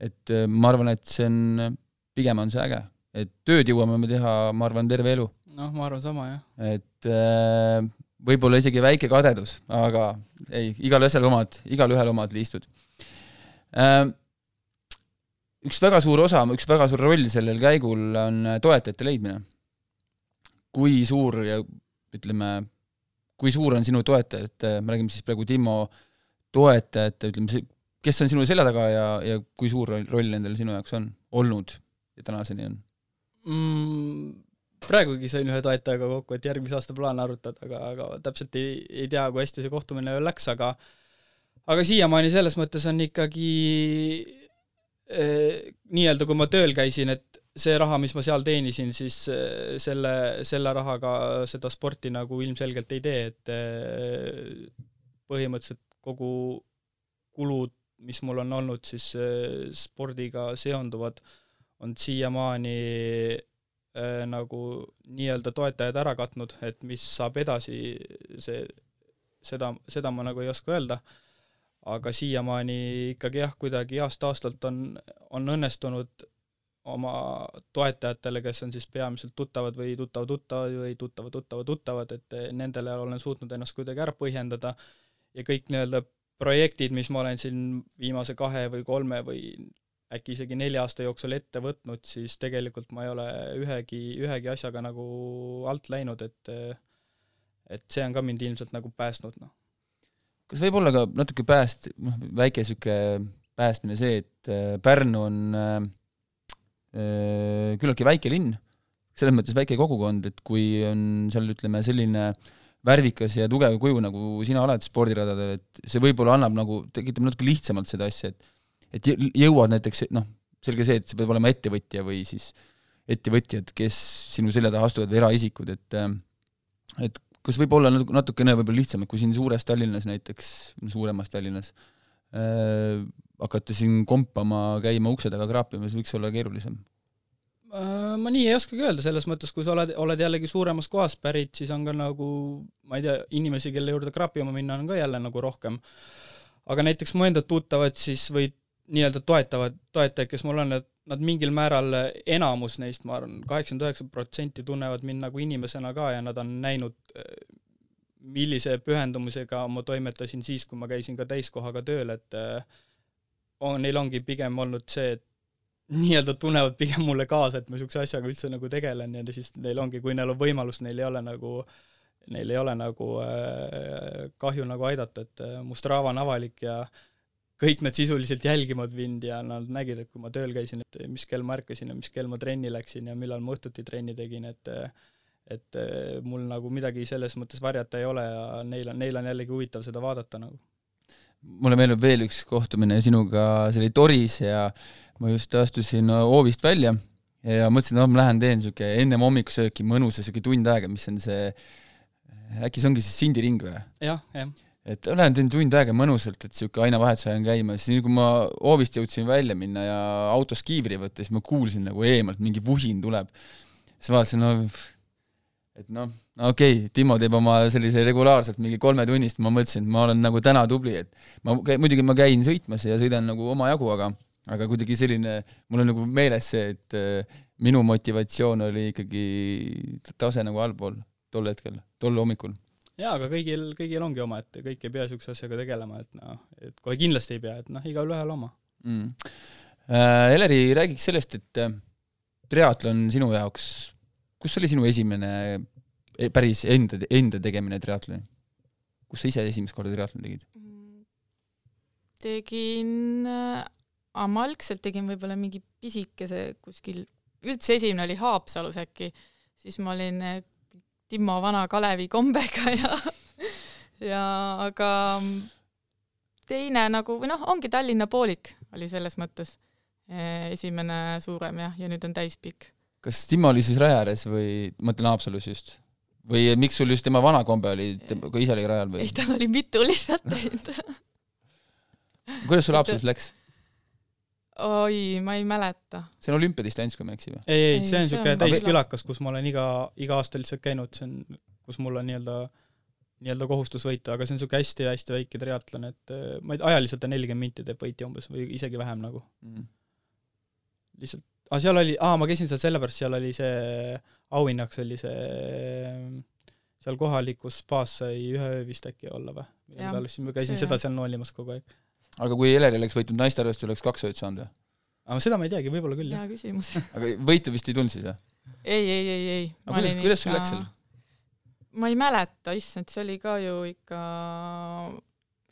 et ma arvan, et see on, pigem on see äge, et tööd jõuame me teha, ma arvan, terve elu. noh, ma arvan sama, jah. et äh, võib-olla isegi väike kadedus, aga ei, igal asjal omad, igalühel omad liistud. Äh, üks väga suur osa, üks väga suur roll sellel käigul on toetajate leidmine. kui suur ja ütleme, kui suur on sinu toetajate, me räägime siis praegu Timo toetajate, ütleme, kes on sinu selja taga ja, ja kui suur roll nendel sinu jaoks on olnud ja tänaseni on mm,? Praegugi sain ühe toetajaga kokku, et järgmise aasta plaane arutada, aga, aga täpselt ei, ei tea, kui hästi see kohtumine veel läks, aga aga siiamaani selles mõttes on ikkagi eh, nii-öelda, kui ma tööl käisin, et see raha, mis ma seal teenisin, siis eh, selle, selle rahaga seda sporti nagu ilmselgelt ei tee, et eh, põhimõtteliselt kogu kulud, mis mul on olnud siis eh, spordiga seonduvad, on siiamaani nagu nii-öelda toetajad ära katnud, et mis saab edasi, see, seda, seda ma nagu ei oska öelda, aga siiamaani ikkagi jah, kuidagi aasta-aastalt on, on õnnestunud oma toetajatele, kes on siis peamiselt tuttavad või tuttava-tuttavad või tuttava-tuttava-tuttavad, et nendele olen suutnud ennast kuidagi ära põhjendada. Ja kõik nii-öelda projektid, mis ma olen siin viimase kahe või kolme või äkki isegi nelja aasta jooksul ette võtnud, siis tegelikult ma ei ole ühegi, ühegi asjaga nagu alt läinud, et et see on ka mind ilmselt nagu päästnud, noh. kas võib olla ka natuke pääst-, noh, väike niisugune päästmine see, et äh, Pärnu on äh, äh, küllaltki väike linn, selles mõttes väike kogukond, et kui on seal ütleme, selline värvikas ja tugev kuju, nagu sina oled spordiradadel, et see võib-olla annab nagu, tekitab natuke lihtsamalt seda asja, et et jõuad näiteks, noh, selge see, et sa pead olema ettevõtja või siis ettevõtjad, kes sinu selja taha astuvad või eraisikud, et et kas võib olla natukene võib-olla lihtsam, et kui siin suures Tallinnas näiteks, suuremas Tallinnas äh, hakata siin kompama, käima ukse taga kraapimas, võiks olla keerulisem? Äh, ma nii ei oskagi öelda, selles mõttes, kui sa oled, oled jällegi suuremast kohast pärit, siis on ka nagu, ma ei tea, inimesi, kelle juurde kraapima minna, on ka jälle nagu rohkem. aga näiteks mu enda tuttavad siis või nii-öelda toetavad, toetajad, kes mul on, et nad mingil määral, enamus neist, ma arvan, kaheksakümmend üheksa protsenti tunnevad mind nagu inimesena ka ja nad on näinud, millise pühendumusega ma toimetasin siis, kui ma käisin ka täiskohaga tööl, et on, neil ongi pigem olnud see, et nii-öelda tunnevad pigem mulle kaasa, et ma niisuguse asjaga üldse nagu tegelen ja siis neil ongi, kui neil on võimalus, neil ei ole nagu neil ei ole nagu kahju nagu aidata, et mu Strava on avalik ja äh, kõik nad sisuliselt jälgivad mind ja nad nägid, et kui ma tööl käisin, et mis kell ma ärkasin ja mis kell ma trenni läksin ja millal ma õhtuti trenni tegin, et et mul nagu midagi selles mõttes varjata ei ole ja neil on, neil on jällegi huvitav seda vaadata nagu. mulle meenub veel üks kohtumine sinuga, see oli Toris ja ma just astusin hoovist välja ja mõtlesin, et no ma lähen teen niisugune ennem hommikusööki mõnusa niisugune tund aega, mis on see, äkki see ongi siis Sindi ring või? jah, jah et lähen teen tund aega mõnusalt, et niisugune ainevahetus ajan käima, siis nii kui ma hoovist jõudsin välja minna ja autos kiivri võtta, siis ma kuulsin nagu eemalt mingi vuhin tuleb. siis vaatasin, no et noh, no okei okay,, Timo teeb oma sellise regulaarselt mingi kolmetunnist, ma mõtlesin, et ma olen nagu täna tubli, et ma, muidugi ma käin sõitmas ja sõidan nagu omajagu, aga aga kuidagi selline, mul on nagu meeles see, et äh, minu motivatsioon oli ikkagi tase nagu allpool tol hetkel, tol hommikul jaa, aga kõigil, kõigil ongi oma, et kõik ei pea niisuguse asjaga tegelema, et noh, et kohe kindlasti ei pea, et noh, igalühel oma mm.. Äh, Eleri, räägiks sellest, et äh, triatlon sinu jaoks, kus oli sinu esimene e, päris enda, enda tegemine triatloni? kus sa ise esimest korda triatloni tegid? tegin äh,, ma algselt tegin võib-olla mingi pisikese kuskil, üldse esimene oli Haapsalus äkki, siis ma olin äh, Timmo vana Kalevi kombega ja ja aga teine nagu, või noh, ongi Tallinna poolik oli selles mõttes eh, esimene suurem jah, ja nüüd on täispikk. kas Timmo oli siis raja ääres või, ma mõtlen Haapsalus just? või miks sul just tema vana kombe oli, kui ise oli rajal või? ei, tal oli mitu lihtsalt teinud kuidas sul Haapsalus läks? Oi, ma ei mäleta. see on olümpiadistants, kui ma ei eksi või? ei, ei, see on niisugune täiskülakas, kus ma olen iga, iga aasta lihtsalt käinud, see on, kus mul on nii-öelda nii-öelda kohustus võita, aga see on niisugune hästi-hästi väike triatlon, et äh, ma ei tea, ajaliselt on nelikümmend minti teeb võitja umbes või isegi vähem nagu mm.. lihtsalt, aa, seal oli, aa, ma käisin seal sellepärast, seal oli see auhinnaks oli see seal kohalikus spaas sai ühe öö vist äkki olla või? käisin see, seda seal noolimas kogu aeg aga kui Eleri oleks võitnud naiste arvestusel, oleks kaks ööd saanud, jah? aga seda ma ei teagi, võib-olla küll, jah. hea küsimus aga võitu vist ei tulnud siis, jah? ei, ei, ei, ei. aga kuidas, kuidas sul läks seal? ma ei mäleta, issand, see oli ka ju ikka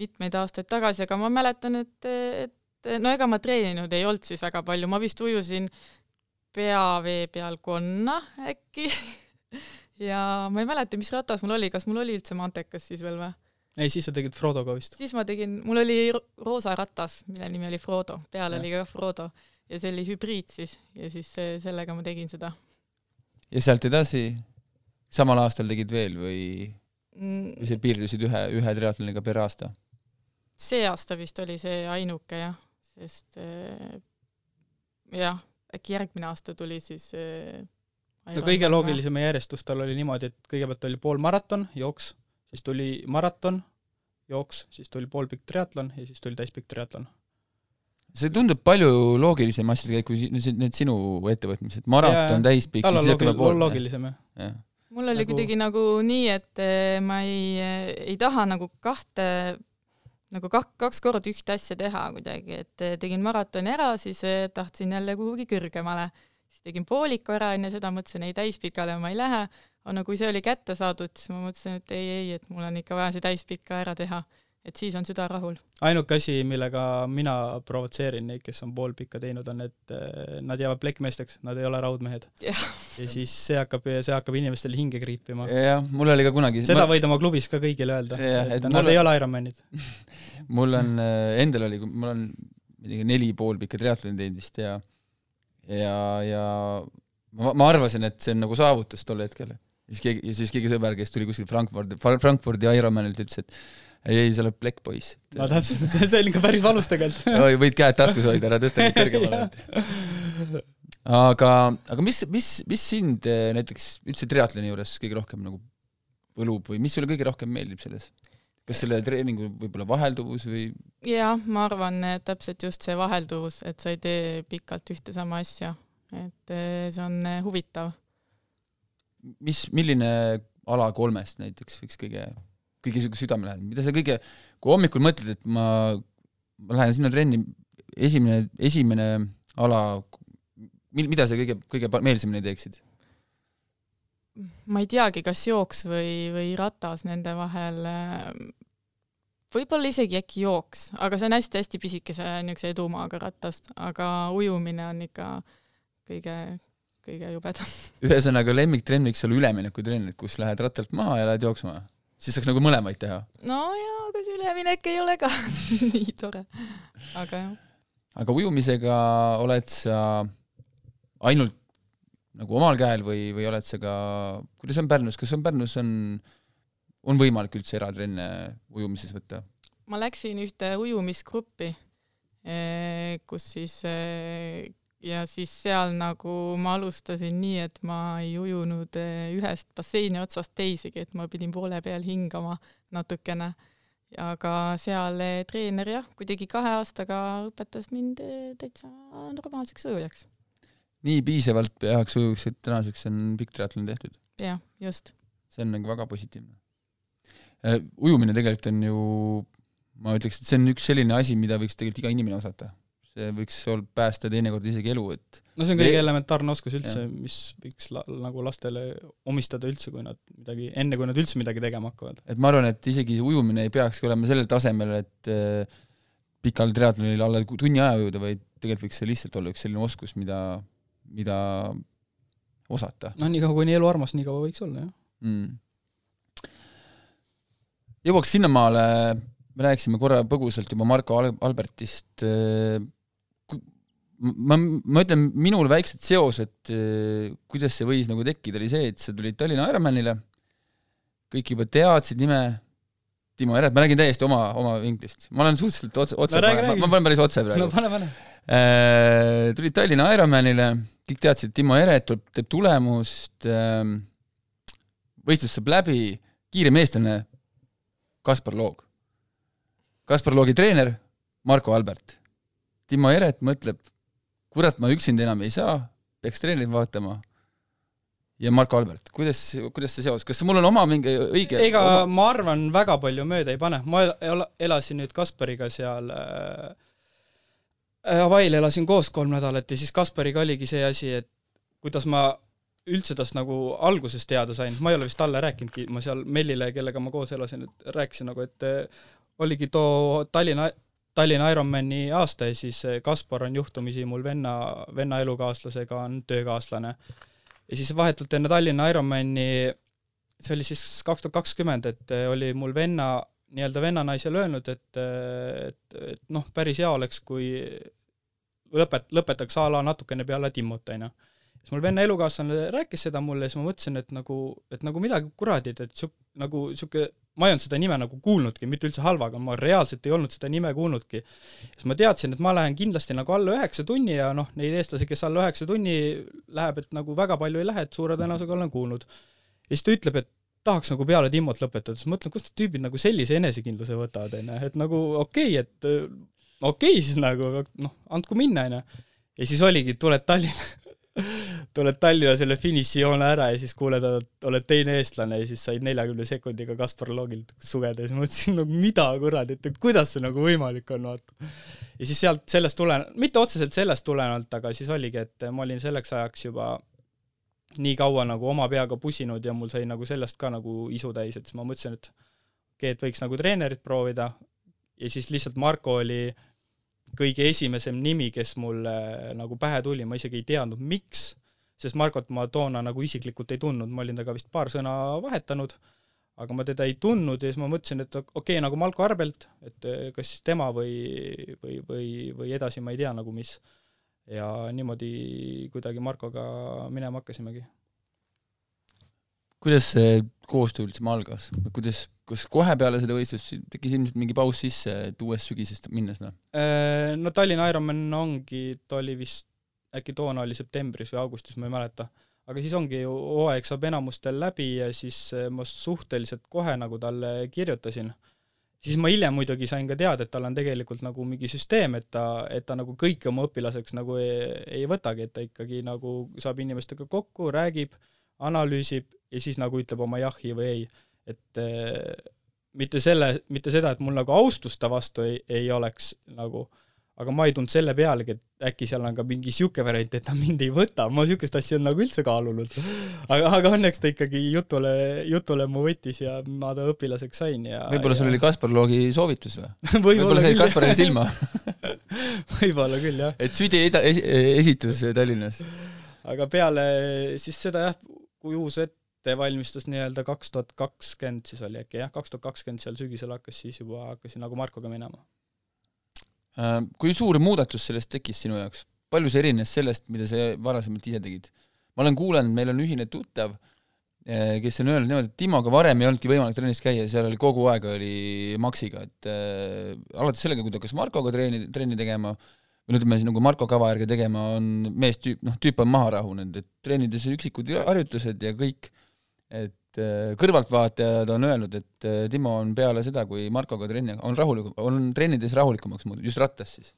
mitmeid aastaid tagasi, aga ma mäletan, et, et no ega ma treeninud ei olnud siis väga palju, ma vist ujusin peavee peal konna äkki ja ma ei mäleta, mis ratas mul oli, kas mul oli üldse mantekas siis veel või? Ei, siis sa tegid Frodoga vist? siis ma tegin, mul oli roosa ratas, mille nimi oli Frodo, peal ja. oli ka Frodo ja see oli hübriid siis ja siis sellega ma tegin seda. ja sealt edasi samal aastal tegid veel või mm., või sa piirdusid ühe, ühe triatloniga per aasta? see aasta vist oli see ainuke jah, sest äh, jah, äkki järgmine aasta tuli siis äh, no kõige loogilisem järjestus tal oli niimoodi, et kõigepealt oli poolmaraton, jooks siis tuli maraton, jooks, siis tuli poolpikk triatlon ja siis tuli täispikk triatlon. see tundub palju loogilisem asjade käik kui need, sinu ettevõtmised, maraton, täispikk, siis hakkame pool. loogilisem, jah ja. mul oli nagu... kuidagi nagu nii, et eh, ma ei, eh, ei taha nagu kahte nagu kak-, kaks korda ühte asja teha kuidagi, et eh, tegin maratoni ära, siis tahtsin jälle kuhugi kõrgemale. siis tegin pooliku ära, enne seda mõtlesin, ei täispikale ma ei lähe, aga kui see oli kätte saadud, siis ma mõtlesin, et ei, ei, et mul on ikka vaja see täispika ära teha et siis on süda rahul. ainuke asi, millega mina provotseerin neid, kes on poolpikka teinud, on, et eh, nad jäävad plekkmeesteks, nad ei ole raudmehed. ja siis see hakkab, see hakkab inimestel hinge kriipima. jah, mul oli ka kunagi seda ma... võid oma klubis ka kõigile öelda, et, et nad mul... ei ole Ironmanid mul on, eh, endal oli, mul on neli poolpikka triatloni teinud vist ja ja, ja ma, ma arvasin, et see on nagu saavutus tol hetkel. Siis keegi, ja siis keegi sõber, kes tuli kuskilt Frankfurdi, Frankfurdi Ironmanilt, ütles, et ei, ei, sa oled plekkpoiss. no täpselt, see oli ikka päris valus tegelikult oi, võid käed taskus hoida, ära tõsta neid kõrgemale aga, aga mis, mis, mis sind eh, näiteks üldse triatloni juures kõige rohkem nagu võlub või mis sulle kõige rohkem meeldib selles? kas selle treeningu võib-olla vahelduvus või? jah, ma arvan, et täpselt just see vahelduvus, et sa ei tee pikalt ühte sama asja, et eh, see on eh, huvitav. Mis, milline ala kolmest näiteks võiks kõige kõige niisugune südamelähedane, mida sa kõige, kui hommikul mõtled, et ma, ma lähen sinna trenni, esimene, esimene ala, mida sa kõige, kõige meelsamini teeksid? ma ei teagi, kas jooks või, või ratas nende vahel, võib-olla isegi äkki jooks, aga see on hästi-hästi pisikese niisuguse edumaaga ratast, aga ujumine on ikka kõige, kõige jubedam. ühesõnaga, lemmiktrenn võiks olla üleminekutrenn, et kus lähed rattalt maha ja lähed jooksma? siis saaks nagu mõlemaid teha. no jaa, aga see üleminek ei ole ka nii tore, aga jah. aga ujumisega oled sa ainult nagu omal käel või, või oled sa ka, kuidas on Pärnus, kas on Pärnus on, on võimalik üldse eratrenne ujumises võtta? ma läksin ühte ujumisgruppi, eh, kus siis eh, ja siis seal nagu ma alustasin nii, et ma ei ujunud eh, ühest basseini otsast teisegi, et ma pidin poole peal hingama natukene. aga seal eh, treener jah, kuidagi kahe aastaga õpetas mind eh, täitsa normaalseks ujujaks. nii piisavalt heaks ujuks, et tänaseks on pikk triatlon tehtud? jah, just. see on nagu väga positiivne. ujumine tegelikult on ju, ma ütleks, et see on üks selline asi, mida võiks tegelikult iga inimene osata see võiks ol-, päästa teinekord isegi elu, et no see on kõige elementaarne oskus üldse, mis võiks la-, nagu lastele omistada üldse, kui nad midagi, enne kui nad üldse midagi tegema hakkavad. et ma arvan, et isegi ujumine ei peakski olema sellel tasemel, et äh, pikal triatlonil alla tunni aja ujuda, vaid tegelikult võiks see lihtsalt olla üks selline oskus, mida, mida osata. noh, nii kaua, kuni elu armas, nii kaua võiks olla, jah mm.. jõuaks sinnamaale, me rääkisime korra põgusalt juba Marko Al-, Albertist äh,, ma, ma ütlen, minul väiksed seosed, eh, kuidas see võis nagu tekkida, oli see, et sa tulid Tallinna Ironmanile, kõik juba teadsid nime, Timo Eret, ma räägin täiesti oma, oma vinklist. ma olen suhteliselt otse, otse no, ma, ma panen päris otse praegu. no pane, pane. Eh, tulid Tallinna Ironmanile, kõik teadsid, et Timo Eret tuleb, teeb tulemust, eh, võistlus saab läbi, kiirem eestlane, Kaspar Loog. Kaspar Loogi treener, Marko Albert. Timo Eret mõtleb, kurat, ma üksinda enam ei saa, peaks treenerit vaatama. ja Marko Albert, kuidas, kuidas see seos, kas mul on oma mingi õige ega oma... ma arvan, väga palju mööda ei pane, ma elasin nüüd Kaspariga seal äh, Hawaii'l elasin koos kolm nädalat ja siis Kaspariga oligi see asi, et kuidas ma üldse tast nagu algusest teada sain, ma ei ole vist talle rääkinudki, ma seal Mellile, kellega ma koos elasin, et rääkisin nagu, et äh, oligi too Tallinna Tallinna Ironmani aasta ja siis eh, Kaspar on juhtumisi mul venna, venna elukaaslasega on töökaaslane. ja siis vahetult enne Tallinna Ironmani, see oli siis kaks tuhat kakskümmend, et eh, oli mul venna, nii-öelda vennanaisele öelnud, et, eh, et, et noh, päris hea oleks, kui lõpet-, lõpetaks a la natukene peale Timmut, on ju. siis mul venna elukaaslane rääkis seda mulle siis ma mõtlesin, et nagu, et nagu midagi kuradit, et siuk-, nagu niisugune ma ei olnud seda nime nagu kuulnudki, mitte üldse halvaga, ma reaalselt ei olnud seda nime kuulnudki. siis ma teadsin, et ma lähen kindlasti nagu alla üheksa tunni ja noh, neid eestlasi, kes alla üheksa tunni läheb, et nagu väga palju ei lähe, et suure tõenäosusega olen kuulnud. ja siis ta ütleb, et tahaks nagu peale Timmot lõpetada, siis mõtlen, kust need tüübid nagu sellise enesekindluse võtavad, onju, et nagu okei okay,, et okei okay, siis nagu noh, andku minna, onju. ja siis oligi, tuled Tallinna tuled Tallinna selle finišijoone ära ja siis kuuled, oled teine eestlane ja siis said neljakümne sekundiga Kaspar Loogilt sugeda ja siis mõtlesin, no mida kuradi, et kuidas see nagu võimalik on, vaata. ja siis sealt, sellest tulen-, mitte otseselt sellest tulenevalt, aga siis oligi, et ma olin selleks ajaks juba nii kaua nagu oma peaga pusinud ja mul sai nagu sellest ka nagu isu täis, et siis ma mõtlesin, et okei okay,, et võiks nagu treenerit proovida ja siis lihtsalt Marko oli kõige esimesem nimi, kes mulle nagu pähe tuli, ma isegi ei teadnud, miks, sest Markot ma toona nagu isiklikult ei tundnud, ma olin temaga vist paar sõna vahetanud, aga ma teda ei tundnud ja siis ma mõtlesin, et okei okay,, nagu Malko Arbelt, et kas siis tema või, või, või, või edasi ma ei tea nagu mis ja niimoodi kuidagi Markoga minema hakkasimegi. Kuidas see koostöö üldse algas, kuidas, kas kohe peale seda võistlust tekkis ilmselt mingi paus sisse, et uuest sügisest minnes või? Äh, no Tallinna Ironman ongi, ta oli vist, äkki toona oli septembris või augustis, ma ei mäleta, aga siis ongi ju hooaeg saab enamustel läbi ja siis ma suhteliselt kohe nagu talle kirjutasin siis ma hiljem muidugi sain ka teada, et tal on tegelikult nagu mingi süsteem, et ta, et ta nagu kõiki oma õpilaseks nagu ei, ei võtagi, et ta ikkagi nagu saab inimestega kokku, räägib, analüüsib ja siis nagu ütleb oma jahi või ei. et äh, mitte selle, mitte seda, et mul nagu austust ta vastu ei, ei oleks nagu aga ma ei tulnud selle pealegi, et äkki seal on ka mingi niisugune variant, et ta mind ei võta, ma niisugust asja nagu üldse kaalunud. aga, aga õnneks ta ikkagi jutule, jutule mu võttis ja ma ta õpilaseks sain ja võib-olla sul ja... oli Kaspar Loogi soovitus või võib? võib-olla sai Kasparile silma võib-olla küll, jah. et südi eda-, esitus Tallinnas. aga peale siis seda jah, kui uus ettevalmistus nii-öelda kaks tuhat kakskümmend siis oli äkki jah, kaks tuhat kakskümmend seal sügisel hakkas, siis juba hakkasin nagu Markoga minema Äh, kui suur muudatus sellest tekkis sinu jaoks? palju see erines sellest, mida sa varasemalt ise tegid? ma olen kuulanud, meil on ühine tuttav, äh, kes on öelnud niimoodi, et Timoga varem ei olnudki võimalik trennis käia, seal oli kogu aeg oli Maxiga, et äh, alates sellega, kui ta hakkas Markoga treeni, trenni tegema, või ütleme siis nagu Marko kava järgi tegema, on mees tüüp, noh, tüüp on maha rahunenud, et treenides üksikud harjutused ja kõik, et et äh, kõrvaltvaatajad on öelnud, et äh, Timo on peale seda, kui Markoga trenni, on rahulikum, on trennides rahulikumaks muutunud, just rattas siis?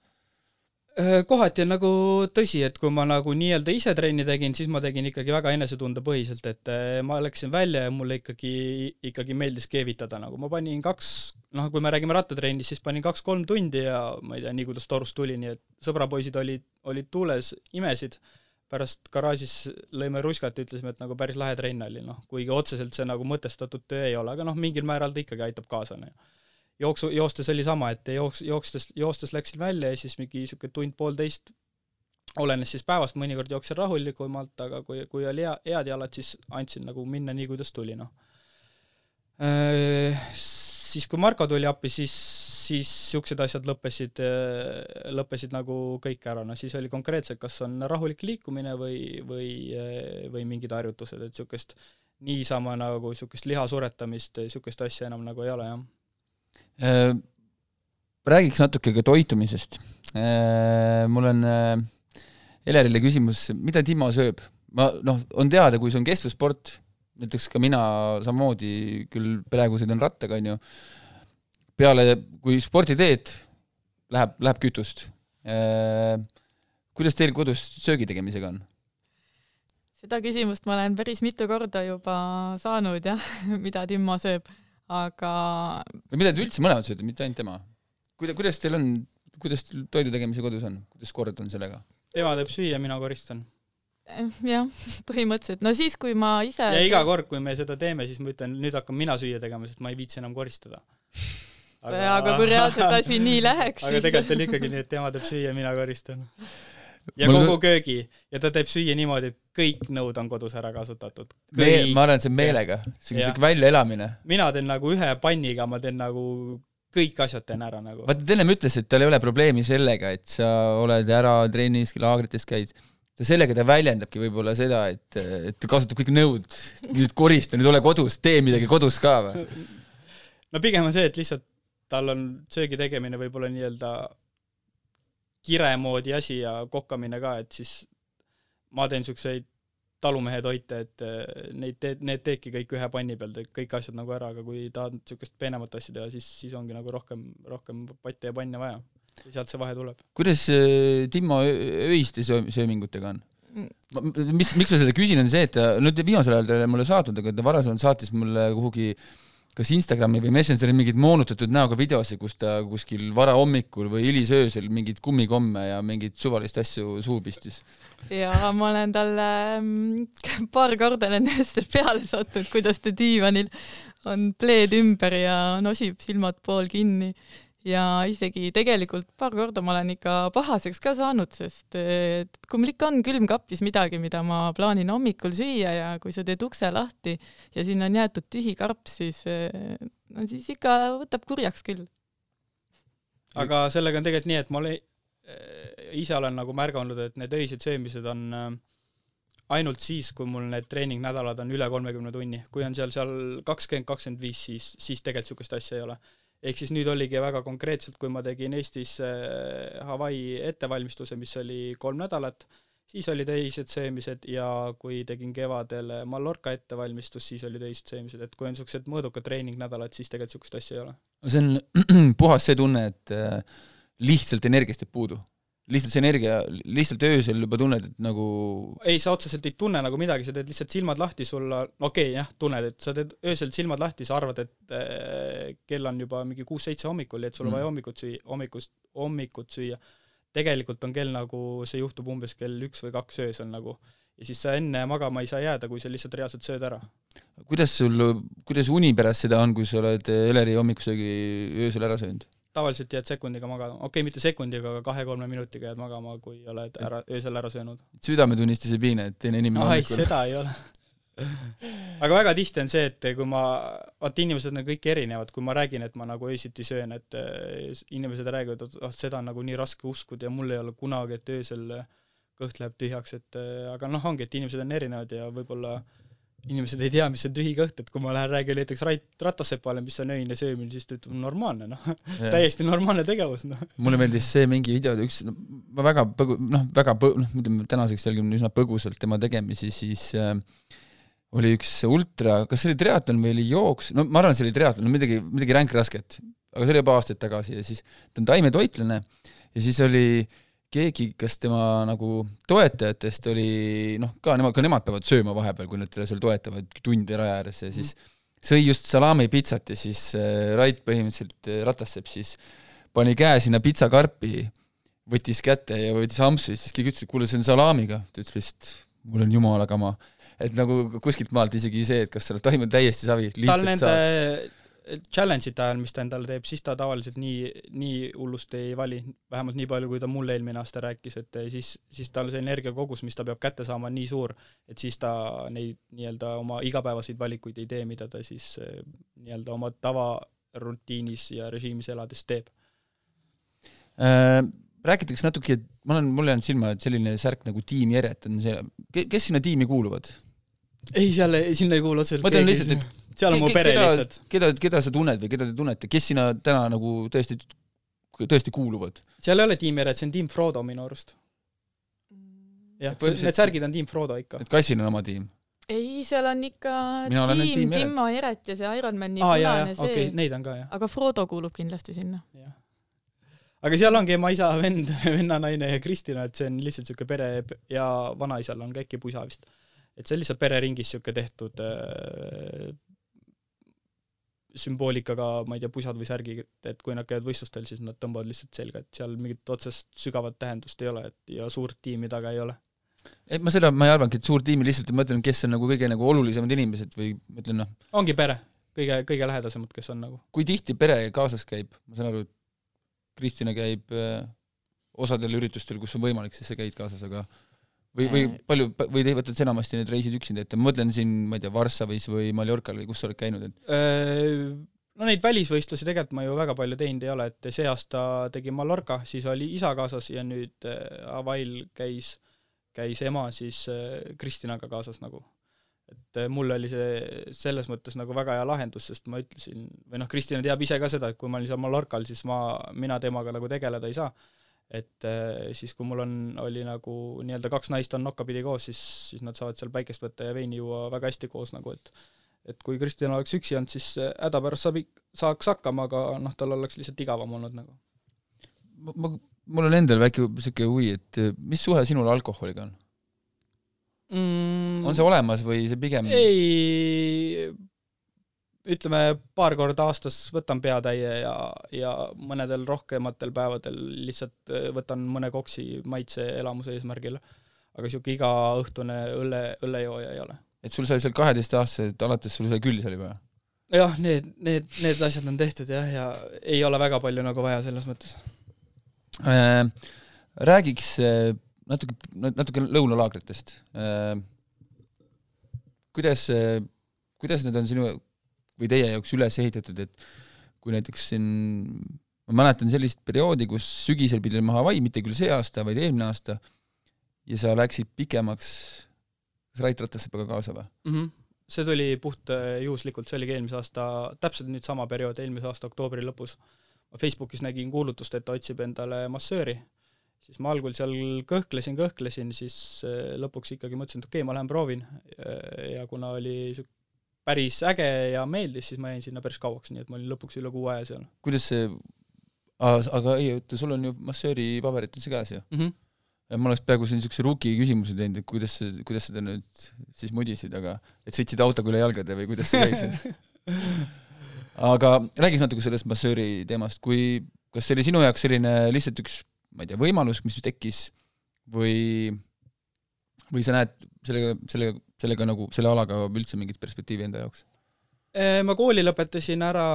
Äh, kohati on nagu tõsi, et kui ma nagu nii-öelda ise trenni tegin, siis ma tegin ikkagi väga enesetundepõhiselt, et ma läksin välja ja mulle ikkagi, ikkagi meeldis keevitada, nagu ma panin kaks, noh, kui me räägime rattatrennis, siis panin kaks-kolm tundi ja ma ei tea, nii kuidas torust tuli, nii et sõbrapoisid olid, olid tuules, imesid pärast garaažis lõime ruskat ja ütlesime, et nagu päris lahe trenn oli, noh, kuigi otseselt see nagu mõtestatud töö ei ole, aga noh, mingil määral ta ikkagi aitab kaasa, noh. Jooksu, joostes oli sama, et jooks, jookstes, joostes läksin välja ja siis mingi niisugune tund-poolteist olenes siis päevast, mõnikord jooksin rahulikumalt, aga kui, kui oli hea, head jalad, siis andsin nagu minna nii, kuidas tuli, noh. Äh, siis, kui Marko tuli appi, siis siis niisugused asjad lõppesid, lõppesid nagu kõik ära, no siis oli konkreetselt, kas on rahulik liikumine või, või, või mingid harjutused, et niisugust niisama nagu niisugust liha suretamist, niisugust asja enam nagu ei ole, jah. Äh, räägiks natuke ka toitumisest. Äh, mul on äh, Elerile küsimus, mida Timo sööb? ma noh, on teada, kui see on kestvussport, näiteks ka mina samamoodi küll praegu sõidan rattaga, on ju, peale, kui sporti teed, läheb, läheb kütust. Kuidas teil kodus söögi tegemisega on? seda küsimust ma olen päris mitu korda juba saanud jah, mida Timmo sööb, aga no mida te üldse mõlemad sööte, mitte ainult tema? kuida-, kuidas teil on, kuidas teil toidu tegemise kodus on, kuidas kord on sellega? tema teeb süüa, mina koristan. Eh, jah, põhimõtteliselt, no siis, kui ma ise ja iga kord, kui me seda teeme, siis ma ütlen, nüüd hakkan mina süüa tegema, sest ma ei viitsi enam koristada aga, aga kui reaalselt asi nii läheks, siis aga tegelikult oli ikkagi nii, et tema teeb süüa, mina koristan. Ja Mul... kogu köögi ja ta teeb süüa niimoodi, et kõik nõud on kodus ära kasutatud. Me-, ma arvan, et see on meelega, see on siuke väljaelamine. mina teen nagu ühe panniga, ma teen nagu kõik asjad teen ära nagu. vaata, ta ennem ütles, et tal ei ole probleemi sellega, et sa oled ära trennis, laagrites käid ta sellega ta väljendabki võib-olla seda, et, et ta kasutab kõik nõud, nüüd korista, nüüd ole kodus, tee midagi kodus ka või? no pigem on see, et lihtsalt tal on söögi tegemine võib-olla nii-öelda kire moodi asi ja kokkamine ka, et siis ma teen niisuguseid talumehe toite, et eh, neid teed, need teedki kõik ühe panni peal, teed kõik asjad nagu ära, aga kui tahad niisugust peenemat asja teha, siis, siis ongi nagu rohkem, rohkem patte ja panne vaja. ja sealt see vahe tuleb. kuidas eh, Timo öiste söömingutega on? mis, miks ma seda küsin, on see, et ta nüüd viimasel ajal ta ei ole mulle saatnud, aga ta varasemalt saatis mulle kuhugi kas Instagrami või Messengeri mingeid moonutatud näoga videosid, kus ta kuskil varahommikul või hilisöösel mingeid kummikomme ja mingeid suvalist asju suhu pistis. ja ma olen talle mm, paar korda olen öösel peale sattunud, kuidas ta diivanil on pleed ümber ja nosib silmad pool kinni ja isegi tegelikult paar korda ma olen ikka pahaseks ka saanud, sest et kui mul ikka on külmkapis midagi, mida ma plaanin hommikul süüa ja kui sa teed ukse lahti ja sinna on jäetud tühi karp, siis no siis ikka võtab kurjaks küll. aga sellega on tegelikult nii, et ma olen, ise olen nagu märganud, et need öised söömised on äh, ainult siis, kui mul need treeningnädalad on üle kolmekümne tunni, kui on seal, seal kakskümmend, kakskümmend viis, siis, siis tegelikult niisugust asja ei ole ehk siis nüüd oligi väga konkreetselt, kui ma tegin Eestis äh, Hawaii ettevalmistuse, mis oli kolm nädalat, siis olid öised söömised ja kui tegin kevadel Mallorca ettevalmistust, siis olid öised söömised, et kui on niisugused mõõdukad treeningnädalad, siis tegelikult niisugust asja ei ole. see on puhas see tunne, et äh, lihtsalt energiast jääb puudu lihtsalt see energia, lihtsalt öösel juba tunned, et nagu ei, sa otseselt ei tunne nagu midagi, sa teed lihtsalt silmad lahti, sul on, okei okay, jah, tunned, et sa teed öösel silmad lahti, sa arvad, et äh, kell on juba mingi kuus-seitse hommikul ja et sul on mm. vaja hommikut süüa, hommikust, hommikut süüa. tegelikult on kell nagu, see juhtub umbes kell üks või kaks öösel nagu ja siis sa enne magama ei saa jääda, kui sa lihtsalt reaalselt sööd ära. kuidas sul, kuidas uni pärast seda on, kui sa oled Eleri hommikusöögi öösel ära söönud? Tavaliselt jääd sekundiga magama, okei okay,, mitte sekundiga, aga kahe-kolme minutiga jääd magama, kui oled ära, öösel ära söönud. südametunnistus ei piina, et teine inimene ai, seda ei ole. Aga väga tihti on see, et kui ma, vaata inimesed on kõik erinevad, kui ma räägin, et ma nagu öösiti söön, et eh, inimesed räägivad, et ah, seda on nagu nii raske uskuda ja mul ei ole kunagi, et öösel kõht läheb tühjaks, et eh, aga noh, ongi, et inimesed on erinevad ja võib-olla mm inimesed ei tea, mis on tühi kõht, et kui ma lähen räägin näiteks Rait Ratassepale, mis on öine söömine, siis ta ütleb normaalne, noh. Täiesti normaalne tegevus, noh. mulle meeldis see mingi video, üks, ma väga põgu-, noh, väga põ-, noh, ütleme tänaseks jälgin üsna põgusalt tema tegemisi, siis äh, oli üks ultra, kas see oli triatlon või oli jooks, no ma arvan, see oli triatlon, no midagi, midagi ränkrasket, aga see oli juba aastaid tagasi ja siis ta on taimetoitlane ja siis oli äh, keegi, kas tema nagu toetajatest oli noh, ka nemad, ka nemad peavad sööma vahepeal, kui nad teda seal toetavad tunde raja ääres ja siis mm. sõi just salaamipitsat ja siis äh, Rait põhimõtteliselt äh,, Ratassepp siis pani käe sinna pitsakarpi, võttis kätte ja võttis ampsu ja siis keegi ütles, et kuule, see on salaamiga. ta ütles lihtsalt, mul on jumala kama. et nagu kuskilt maalt isegi see, et kas sa oled taimnud täiesti savi, lihtsalt saaks challenge'ite ajal, mis ta endale teeb, siis ta tavaliselt nii, nii hullust ei vali, vähemalt nii palju, kui ta mulle eelmine aasta rääkis, et siis, siis tal see energiakogus, mis ta peab kätte saama, on nii suur, et siis ta neid nii-öelda oma igapäevaseid valikuid ei tee, mida ta siis eh, nii-öelda oma tavarutiinis ja režiimis elades teeb äh,. Räägitakse natuke, et ma olen, mulle jäänud silma, et selline särk nagu Tiim Jeret on see, kes sinna tiimi kuuluvad? ei, seal, sinna ei kuulu otseselt ma ütlen lihtsalt, et seal on mu pere keda, lihtsalt. keda, keda sa tunned või keda te tunnete, kes sinna täna nagu tõesti, tõesti kuuluvad? seal ei ole Team Eret, see on Team Frodo minu arust. jah, need särgid on Team Frodo ikka. et Kassil on oma tiim? ei, seal on ikka Mina tiim Timmo Eret ja see Ironmani ah, punane see okay,. Neid on ka, jah. aga Frodo kuulub kindlasti sinna. aga seal ongi ema, isa, vend, vennanaine ja Kristina, et see on lihtsalt niisugune pere ja vanaisal on ka äkki pusa vist. et see on lihtsalt pereringis niisugune tehtud äh, sümboolikaga, ma ei tea, pusad või särgid, et kui nad käivad võistlustel, siis nad tõmbavad lihtsalt selga, et seal mingit otsest sügavat tähendust ei ole, et ja suurt tiimi taga ei ole. et ma seda, ma ei arvanudki, et suur tiimi, lihtsalt ma mõtlen, kes on nagu kõige nagu olulisemad inimesed või ütlen noh ongi pere, kõige, kõige lähedasemad, kes on nagu. kui tihti pere kaasas käib, ma saan aru, et Kristina käib äh, osadel üritustel, kus on võimalik, siis sa käid kaasas, aga või, või palju, või te võtate enamasti need reisid üksinda ette, ma mõtlen siin, ma ei tea, Varssavis või Mallorcal või kus sa oled käinud, et? No neid välisvõistlusi tegelikult ma ju väga palju teinud ei ole, et see aasta tegin Mallorca, siis oli isa kaasas ja nüüd Hawaii'l käis, käis ema siis Kristinaga kaasas nagu. et mul oli see selles mõttes nagu väga hea lahendus, sest ma ütlesin, või noh, Kristina teab ise ka seda, et kui ma olin seal Mallorcal, siis ma, mina temaga nagu tegeleda ei saa et äh, siis, kui mul on, oli nagu nii-öelda kaks naist on nokkapidi koos, siis, siis nad saavad seal päikest võtta ja veini juua väga hästi koos nagu, et et kui Kristjan oleks üksi olnud, siis äh, häda pärast saab, saaks hakkama, aga noh, tal oleks lihtsalt igavam olnud nagu. ma, ma, mul on endal väike niisugune huvi, et äh, mis suhe sinul alkoholiga on? mm, on see olemas või see pigem ei, ütleme, paar korda aastas võtan peatäie ja, ja mõnedel rohkematel päevadel lihtsalt äh, võtan mõne koksi maitse-elamuse eesmärgil. aga niisugune igaõhtune õlle, õllejooja ei ole. et sul sai seal kaheteistaastaselt alates sul sai külli seal juba? jah, need, need, need asjad on tehtud jah, ja ei ole väga palju nagu vaja selles mõttes äh,. räägiks äh, natuke, natuke lõunalaagritest äh,. kuidas, kuidas need on sinu või teie jaoks üles ehitatud, et kui näiteks siin ma mäletan sellist perioodi, kus sügisel pidi olema Hawaii, mitte küll see aasta, vaid eelmine aasta, ja sa läksid pikemaks, kas Rait Ratas saab ka kaasa või mm? -hmm. see tuli puht äh, juhuslikult, see oligi eelmise aasta, täpselt nüüd sama periood, eelmise aasta oktoobri lõpus. ma Facebookis nägin kuulutust, et ta otsib endale massööri, siis ma algul seal kõhklesin, kõhklesin, siis äh, lõpuks ikkagi mõtlesin, et okei okay,, ma lähen proovin ja kuna oli niisugune päris äge ja meeldis, siis ma jäin sinna päris kauaks, nii et ma olin lõpuks üle kuu aja seal. kuidas see, aga ei, oota, sul on ju massööri paberid üldse käes ju mm? -hmm. ja ma oleks peaaegu siin niisuguse rookie küsimuse teinud, et kuidas sa, kuidas sa nüüd siis mudisid, aga et sõitsid autoga üle jalgade või kuidas see käis aga räägiks natuke sellest massööri teemast, kui, kas see oli sinu jaoks selline lihtsalt üks, ma ei tea, võimalus, mis tekkis või või sa näed sellega, sellega, sellega nagu, selle alaga üldse mingit perspektiivi enda jaoks? Äh, ma kooli lõpetasin ära,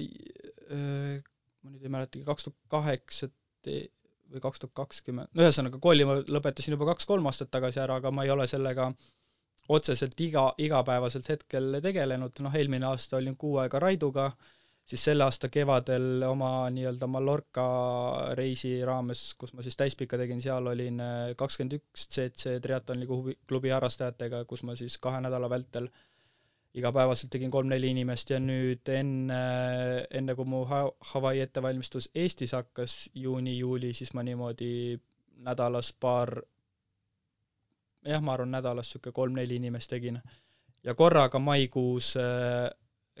äh, ma nüüd ei mäletagi, kaks tuhat kaheksa või kaks tuhat kakskümmend, no ühesõnaga kooli ma lõpetasin juba kaks-kolm aastat tagasi ära, aga ma ei ole sellega otseselt iga, igapäevaselt hetkel tegelenud, noh eelmine aasta olin kuu aega Raiduga äh,, siis selle aasta kevadel oma nii-öelda Mallorca reisi raames, kus ma siis täispikka tegin, seal olin äh, kakskümmend üks CC triatloni klubi harrastajatega, kus ma siis kahe nädala vältel igapäevaselt tegin kolm-neli inimest ja nüüd enne, enne kui mu Hawaii ettevalmistus Eestis hakkas, juuni-juuli, siis ma niimoodi nädalas paar, jah, ma arvan, nädalas niisugune kolm-neli inimest tegin. ja korraga maikuus äh,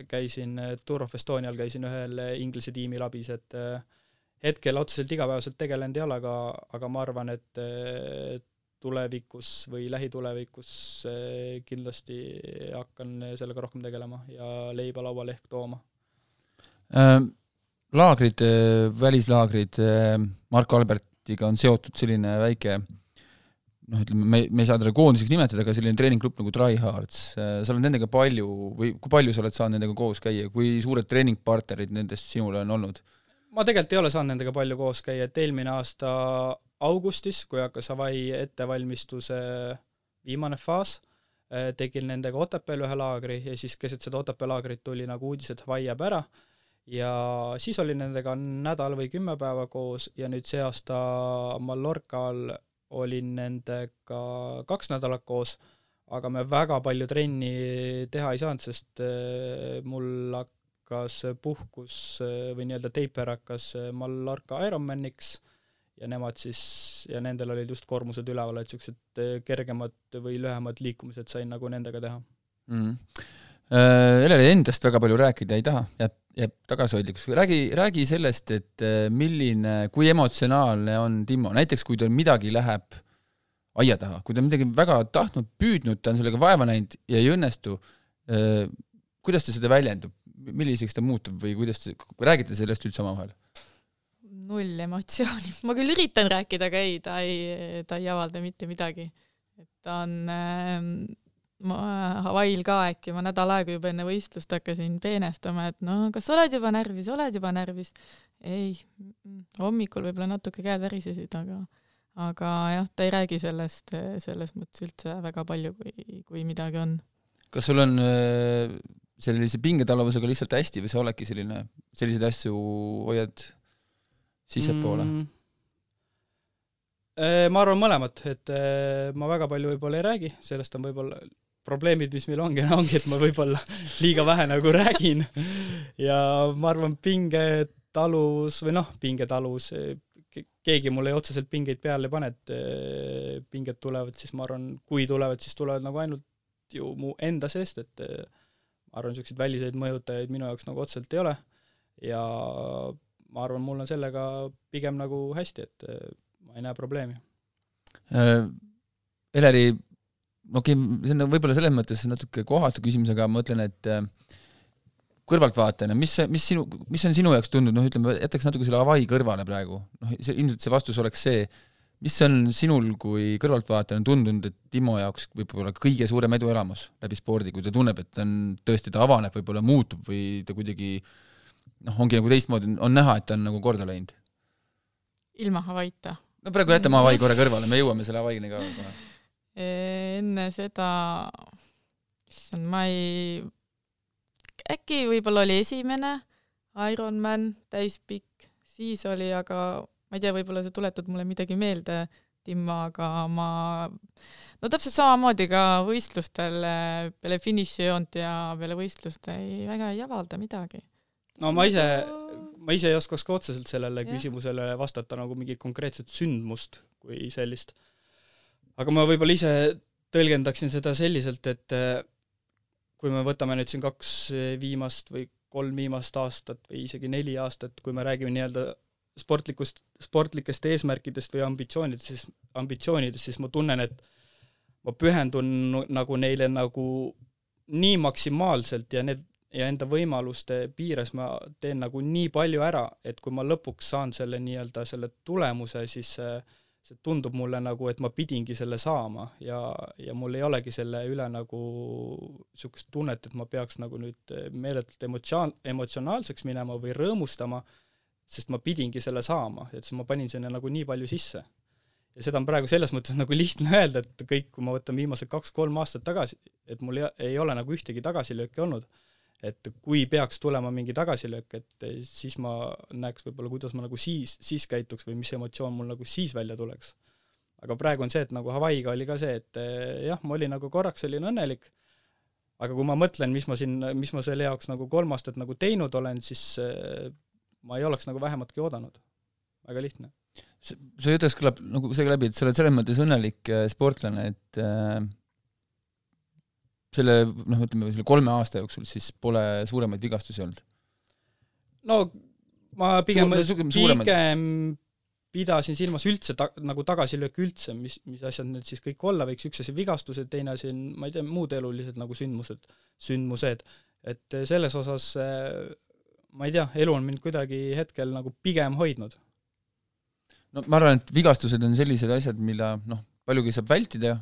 käisin äh, Tour of Estonial, käisin ühel äh, Inglise tiimil abis, et äh, hetkel otseselt igapäevaselt tegelenud ei ole, aga, aga ma arvan, et tulevikus või lähitulevikus kindlasti hakkan sellega rohkem tegelema ja leiba lauale ehk tooma ähm,. Laagrid, välislaagrid Marko Albertiga on seotud selline väike äh, noh, ütleme, me, me ei saa teda koondiseks nimetada, aga selline treeninggrupp nagu Tryhards, äh, sa oled nendega palju või kui palju sa oled saanud nendega koos käia, kui suured treeningpartnerid nendest sinule on olnud? ma tegelikult ei ole saanud nendega palju koos käia, et eelmine aasta augustis, kui hakkas Hawaii ettevalmistuse viimane faas, äh, tegin nendega Otepääl ühe laagri ja siis keset seda Otepää laagrit tuli nagu uudis, et Hawaii jääb ära ja siis olin nendega nädal või kümme päeva koos ja nüüd see aasta Mallorcal olin nendega kaks nädalat koos, aga me väga palju trenni teha ei saanud, sest äh, mul hakkas puhkus äh, või nii-öelda teiper hakkas äh, Mallorca Ironmaniks ja nemad siis, ja nendel olid just koormused üleval, et niisugused kergemad või lühemad liikumised sain nagu nendega teha mm. -hmm. Eleli endast väga palju rääkida ei taha, jääb, jääb tagasihoidlikuks. räägi, räägi sellest, et milline, kui emotsionaalne on Timo, näiteks kui tal midagi läheb aia taha, kui ta midagi väga tahtnud, püüdnud, ta on sellega vaeva näinud ja ei õnnestu, kuidas ta seda väljendub, milliseks ta muutub või kuidas te, räägite sellest üldse omavahel? null emotsiooni, ma küll üritan rääkida, aga ei, ta ei, ta ei avalda mitte midagi. et ta on äh, ma Hawaii'l ka äkki, ma nädal aega juba enne võistlust hakkasin peenestama, et no kas oled juba närvis, oled juba närvis? ei, hommikul võib-olla natuke käed värisesid, aga aga jah, ta ei räägi sellest selles mõttes üldse väga palju, kui, kui midagi on. kas sul on äh, sellise pingetaluvusega lihtsalt hästi või sa oledki selline, selliseid asju hoiad sissepoole mm.? Äh, ma arvan mõlemat, et äh, ma väga palju võib-olla ei räägi, sellest on võib-olla probleemid, mis meil ongi, ongi, et ma võib-olla liiga vähe nagu räägin ja ma arvan, pingetaluvus või noh, pingetaluvus, keegi mulle otseselt pingeid peale ei pane, et eh, pinged tulevad, siis ma arvan, kui tulevad, siis tulevad nagu ainult ju mu enda seest, et eh, ma arvan, niisuguseid väliseid mõjutajaid minu jaoks nagu otseselt ei ole ja ma arvan, mul on sellega pigem nagu hästi, et eh, ma ei näe probleemi. Eleri, okei okay,, see on võib-olla selles mõttes natuke kohatu küsimus, aga ma mõtlen, et äh, kõrvaltvaatajana, mis, mis sinu, mis on sinu jaoks tundnud, noh ütleme, jätaks natuke selle Hawaii kõrvale praegu, noh see, ilmselt see vastus oleks see, mis on sinul kui kõrvaltvaatajana tundunud, et Timo jaoks võib-olla kõige suurem eduelamus läbi spordi, kui ta tunneb, et ta on, tõesti ta avaneb, võib-olla muutub või ta kuidagi noh, ongi nagu teistmoodi, on näha, et ta on nagu korda läinud? ilma Hawaiita. no praegu jätame Hawaii korra kõrvale, me jõuame selle Hawaiini ka kohe. Enne seda, issand, ma ei äkki võib-olla oli esimene Ironman täispikk, siis oli aga, ma ei tea, võib-olla sa tuletad mulle midagi meelde, Timmo, aga ma no täpselt samamoodi ka võistlustel peale finišijoont ja peale võistlust ei, väga ei avalda midagi. no ma ise, ma ise ei oskaks ka otseselt sellele ja. küsimusele vastata nagu mingit konkreetset sündmust kui sellist. Aga ma võib-olla ise tõlgendaksin seda selliselt, et kui me võtame nüüd siin kaks viimast või kolm viimast aastat või isegi neli aastat, kui me räägime nii-öelda sportlikust, sportlikest eesmärkidest või ambitsioonidest, siis, ambitsioonidest, siis ma tunnen, et ma pühendun nagu neile nagu nii maksimaalselt ja need, ja enda võimaluste piires ma teen nagu nii palju ära, et kui ma lõpuks saan selle nii-öelda selle tulemuse, siis äh, see tundub mulle nagu, et ma pidingi selle saama ja, ja mul ei olegi selle üle nagu niisugust tunnet, et ma peaks nagu nüüd meeletult emotsioon-, emotsionaalseks minema või rõõmustama, sest ma pidingi selle saama, et siis ma panin sinna nagu nii palju sisse. ja seda on praegu selles mõttes nagu lihtne öelda, et kõik, kui ma võtan viimased kaks-kolm aastat tagasi, et mul ei, ei ole nagu ühtegi tagasilööki olnud et kui peaks tulema mingi tagasilöök, et siis ma näeks võib-olla, kuidas ma nagu siis, siis käituks või mis emotsioon mul nagu siis välja tuleks. aga praegu on see, et nagu Hawaii'ga oli ka see, et eh, jah, ma olin nagu korraks olin õnnelik, aga kui ma mõtlen, mis ma siin, mis ma selle jaoks nagu kolm aastat nagu teinud olen, siis eh, ma ei oleks nagu vähematki oodanud. väga lihtne. su jutust kõlab nagu see läbi, et sa oled selles mõttes õnnelik eh, sportlane, et äh selle noh, ütleme selle kolme aasta jooksul siis pole suuremaid vigastusi olnud? no ma pigem Suur, pigem pidasin silmas üldse ta-, nagu tagasilööki üldse, mis, mis asjad need siis kõik olla võiks, üks asi vigastused, teine asi on, ma ei tea, muud elulised nagu sündmused, sündmused. et selles osas ma ei tea, elu on mind kuidagi hetkel nagu pigem hoidnud. no ma arvan, et vigastused on sellised asjad, mida noh, paljugi saab vältida,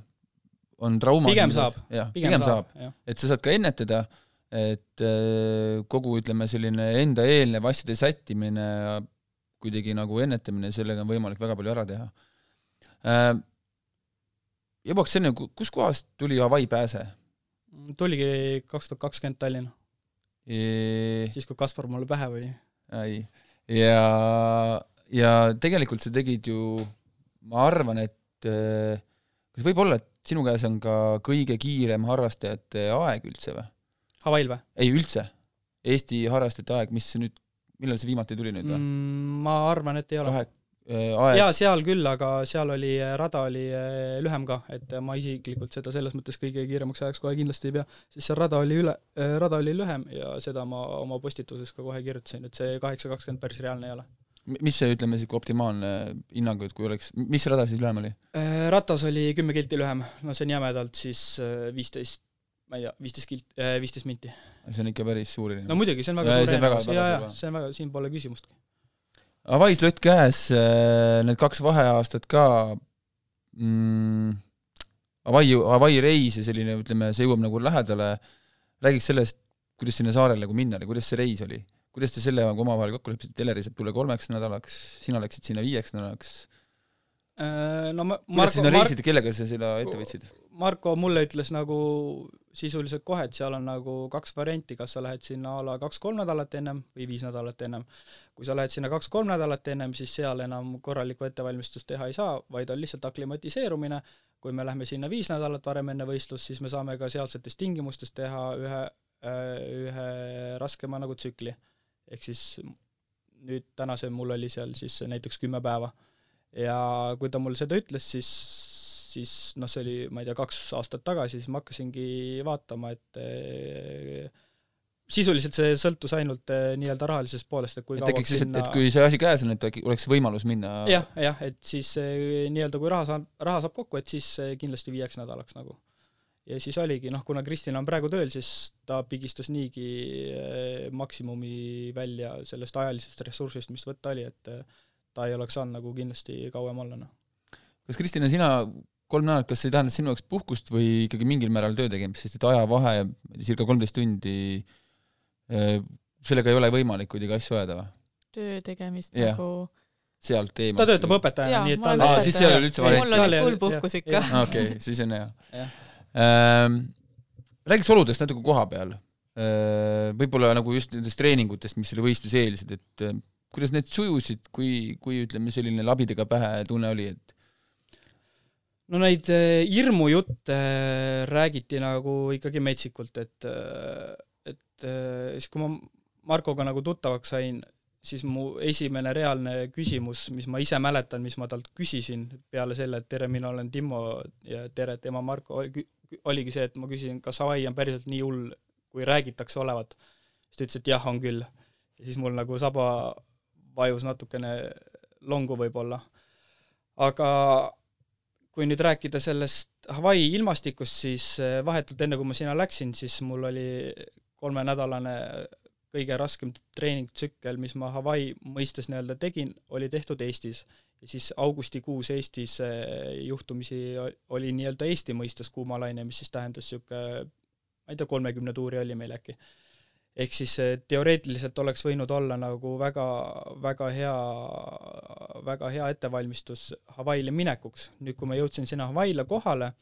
on trauma pigem saab. jah, pigem, saab, saab., et sa saad ka ennetada, et äh, kogu ütleme, selline enda eelnev asjade sättimine, kuidagi nagu ennetamine, sellega on võimalik väga palju ära teha. Äh, jõuaks enne, kuskohast tuli Hawaii pääse? tuligi kaks tuhat kakskümmend Tallinna e.... siis, kui Kaspar mulle pähe ei, ja, ja tegelikult sa tegid ju, ma arvan, et äh, kas võib olla, et sinu käes on ka kõige kiirem harrastajate aeg üldse või? Hawaii'l või? ei, üldse. Eesti harrastajate aeg, mis nüüd, millal see viimati tuli nüüd või mm,? ma arvan, et ei ole. kahe äh, aeg. jaa, seal küll, aga seal oli, äh, rada oli äh, lühem ka, et ma isiklikult seda selles mõttes kõige kiiremaks ajaks kohe kindlasti ei pea, sest see rada oli üle, rada oli lühem ja seda ma oma postituses ka kohe kirjutasin, et see kaheksa kakskümmend päris reaalne ei ole mis see, ütleme, niisugune optimaalne hinnang, et kui oleks, mis rada siis lühem oli? Äh, ratas oli kümme kilti lühem, no see on jämedalt siis äh, viisteist, ma ei tea, viisteist kilt, äh, viisteist minti. see on ikka päris suur erinevus. no muidugi, see on väga ja, suur erinevus, jaa, jaa, see on väga, siin pole küsimustki. Avais lott käes, need kaks vaheaastat ka mm,, Avai, Avai reis ja selline, ütleme, see jõuab nagu lähedale, räägiks sellest, kuidas sinna saarele nagu minna oli, kuidas see reis oli? Kuidas te selle omavahel kokku leppisite, Eleri saab tulla kolmeks nädalaks, sina läksid sinna viieks nädalaks? Äh, no ma kuidas sa sinna reisid ja kellega sa seda ette võtsid? Marko mulle ütles nagu sisuliselt kohe, et seal on nagu kaks varianti, kas sa lähed sinna a la kaks-kolm nädalat ennem või viis nädalat ennem. kui sa lähed sinna kaks-kolm nädalat ennem, siis seal enam korralikku ettevalmistust teha ei saa, vaid on lihtsalt aklimatiseerumine, kui me lähme sinna viis nädalat varem enne võistlust, siis me saame ka sealsetes tingimustes teha ühe, äh, ühe raskema nagu tsükli ehk siis nüüd tänase mul oli seal siis näiteks kümme päeva. ja kui ta mulle seda ütles, siis, siis noh, see oli, ma ei tea, kaks aastat tagasi, siis ma hakkasingi vaatama, et eh, sisuliselt see sõltus ainult eh, nii-öelda rahalisest poolest, et kui et tekiks lihtsalt et kui see asi käes on, et oleks võimalus minna jah, jah, et siis eh, nii-öelda kui raha saab, raha saab kokku, et siis kindlasti viieks nädalaks nagu ja siis oligi, noh, kuna Kristina on praegu tööl, siis ta pigistas niigi eh, maksimumi välja sellest ajalisest ressursist, mis võtta oli, et eh, ta ei oleks saanud nagu kindlasti kauem olla, noh. kas Kristina, sina kolm nädalat, kas see tähendas sinu jaoks puhkust või ikkagi mingil määral töö tegemist, sest et ajavahe, circa kolmteist tundi, eh, sellega ei ole võimalik kuidagi asju ajada või? töö tegemist Jah. nagu sealt eemalt? ta töötab õpetajana, nii et tal olen Aa, siis ei ole üldse varianti. mul oli full puhkus ikka okei siis on hea. Räägiks oludest natuke koha peal äh,. võib-olla nagu just nendest treeningutest, mis selle võistluse eeldasid, et äh, kuidas need sujusid, kui, kui ütleme, selline labidega pähe tunne oli, et no neid eh, hirmujutte eh, räägiti nagu ikkagi metsikult, et eh, et siis, kui ma Markoga nagu tuttavaks sain, siis mu esimene reaalne küsimus, mis ma ise mäletan, mis ma talt küsisin peale selle, et tere, mina olen Timmo ja tere, et ema Marko, oligi see, et ma küsisin, kas Hawaii on päriselt nii hull, kui räägitakse olevat. siis ta ütles, et jah, on küll. ja siis mul nagu saba vajus natukene longu võib-olla. aga kui nüüd rääkida sellest Hawaii ilmastikust, siis eh, vahetult enne, kui ma sinna läksin, siis mul oli kolmenädalane kõige raskem treeningtsükkel, mis ma Hawaii mõistes nii-öelda tegin, oli tehtud Eestis. ja siis augustikuus Eestis eh, juhtumisi oli nii-öelda Eesti mõistes kuumalaine, mis siis tähendas niisugune ma ei tea, kolmekümne tuuri oli meil äkki. ehk siis eh, teoreetiliselt oleks võinud olla nagu väga, väga hea, väga hea ettevalmistus Hawaii'le minekuks. nüüd, kui ma jõudsin sinna Hawaii'le kohale,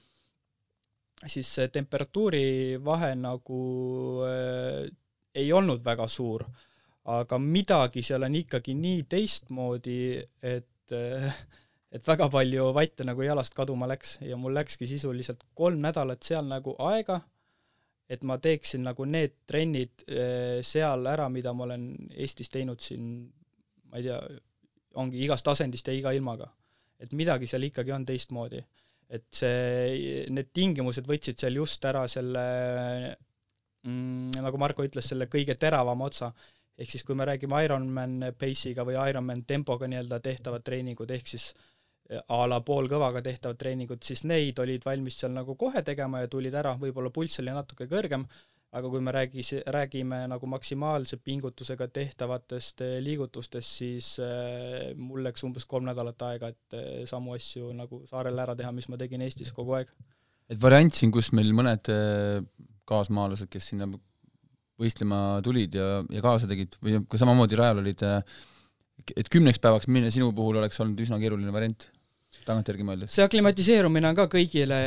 siis temperatuuri vahe nagu äh, ei olnud väga suur, aga midagi seal on ikkagi nii teistmoodi, et äh, et väga palju vatte nagu jalast kaduma läks ja mul läkski sisuliselt kolm nädalat seal nagu aega, et ma teeksin nagu need trennid äh, seal ära, mida ma olen Eestis teinud siin, ma ei tea, ongi igast asendist ja iga ilmaga. et midagi seal ikkagi on teistmoodi. et see, need tingimused võtsid seal just ära selle mm, nagu Marko ütles, selle kõige teravama otsa. ehk siis kui me räägime Ironman pace'iga või Ironman tempoga nii-öelda tehtavad treeningud, ehk siis a la poolkõvaga tehtavad treeningud, siis neid olid valmis seal nagu kohe tegema ja tulid ära, võib-olla pulss oli natuke kõrgem, aga kui me räägis, räägime nagu maksimaalse pingutusega tehtavatest eh, liigutustest, siis äh, mul läks umbes kolm nädalat aega, et samu asju nagu saarel ära teha, mis ma tegin Eestis kogu aeg. et variant siin, kus meil mõned kaasmaalased, kes sinna võistlema tulid ja, ja kaasa tegid või ka samamoodi rajal olid, et kümneks päevaks minna sinu puhul oleks olnud üsna keeruline variant, tagantjärgi mõeldes? see aklimatiseerumine on ka kõigile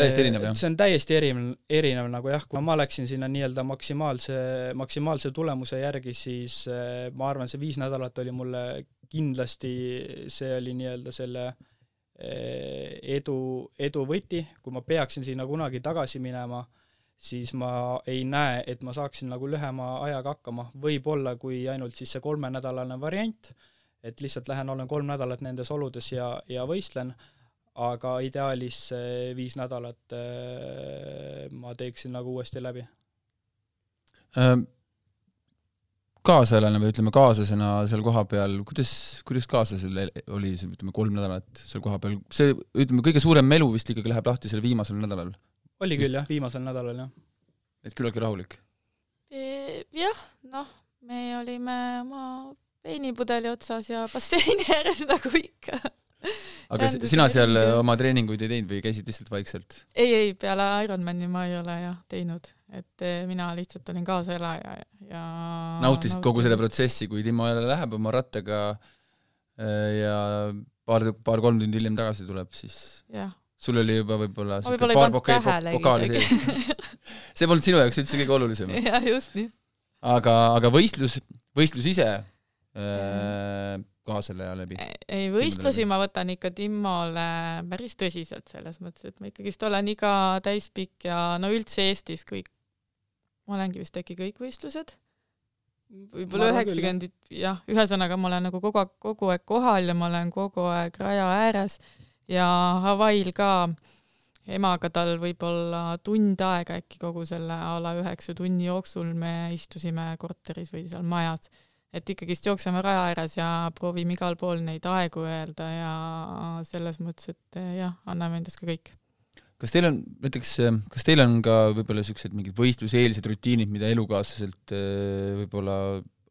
Täiesti erinev, jah? see on täiesti erinev, erinev nagu jah, kui ma läksin sinna nii-öelda maksimaalse, maksimaalse tulemuse järgi, siis äh, ma arvan, see viis nädalat oli mulle kindlasti, see oli nii-öelda selle äh, edu, edu võti, kui ma peaksin sinna kunagi tagasi minema, siis ma ei näe, et ma saaksin nagu lühema ajaga hakkama, võib-olla kui ainult siis see kolmenädalane variant, et lihtsalt lähen, olen kolm nädalat nendes oludes ja, ja võistlen, aga ideaalis viis nädalat äh, ma teeksin nagu uuesti läbi. Ähm, kaasaelane või ütleme, kaaslasena seal kohapeal, kuidas, kuidas kaaslasel oli see, ütleme, kolm nädalat seal kohapeal, see, ütleme, kõige suurem melu vist ikkagi läheb lahti sellel viimasel nädalal? Oli küll jah, viimasel nädalal jah. et küllaltki rahulik? jah, noh, me olime oma veinipudeli otsas ja basseini ääres nagu ikka. aga sina seal oma treeninguid ei teinud või käisid lihtsalt vaikselt? ei, ei, peale Ironmani ma ei ole jah teinud, et mina lihtsalt olin kaaselaja ja, ja nautisid kogu selle protsessi, kui Timo jälle läheb oma rattaga äh, ja paar, paar-kolm tundi hiljem tagasi tuleb, siis jah, sul oli juba võib-olla siuke paar pokaali pokaali sees. see polnud sinu jaoks üldse kõige olulisem. jah, just nii. aga, aga võistlus, võistlus ise äh, kaaseleja läbi. ei, võistlusi ma võtan ikka Timmole päris tõsiselt, selles mõttes, et ma ikkagist olen iga täispikk ja no üldse Eestis kõik, ma olengi vist äkki kõik võistlused, võib-olla üheksakümmend, jah, ühesõnaga ma olen nagu kogu aeg, kogu aeg kohal ja ma olen kogu aeg raja ääres ja Hawaii'l ka emaga tal võib-olla tund aega äkki kogu selle a la üheksa tunni jooksul me istusime korteris või seal majas et ikkagist jookseme raja ääres ja proovime igal pool neid aegu öelda ja selles mõttes, et eh, jah, anname endast ka kõik. kas teil on näiteks, kas teil on ka võib-olla niisugused mingid võistluseelsed rutiinid, mida elukaaslaselt äh, võib-olla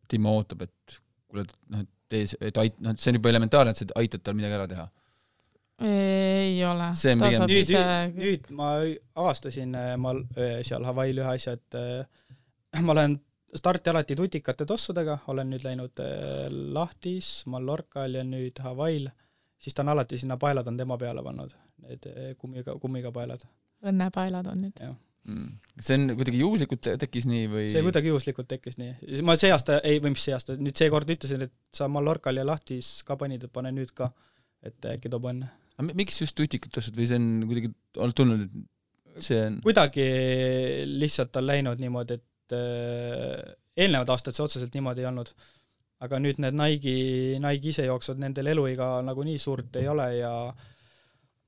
Timo ootab, et kuule, noh, et tee, et ait-, noh, et see on juba elementaarne, et sa aitad tal midagi ära teha? Ei ole. see on pigem nüüd, nüüd, nüüd ma avastasin äh, ma seal Hawaii'l ühe asja, et ma olen starti alati tutikate tossudega, olen nüüd läinud Lahtis, Mallorcal ja nüüd Hawaii'l, siis ta on alati sinna paelad on tema peale pannud need kummiga, kummiga paelad. õnnepaelad on nüüd mm.? see on kuidagi juhuslikult tekkis nii või? see kuidagi juhuslikult tekkis nii. ma see aasta, ei, või mis see aasta, nüüd seekord ütlesin, et sa Mallorcal ja Lahtis ka panid, et pane nüüd ka, et äkki toob õnne. Aga miks just tutikut ostad või see on kuidagi olnud tulnud, et see on kuidagi lihtsalt on läinud niimoodi, et äh, eelnevad aastad see otseselt niimoodi ei olnud. aga nüüd need Nike'i, Nike isejooksvad, nendel eluiga nagunii suurt ei ole ja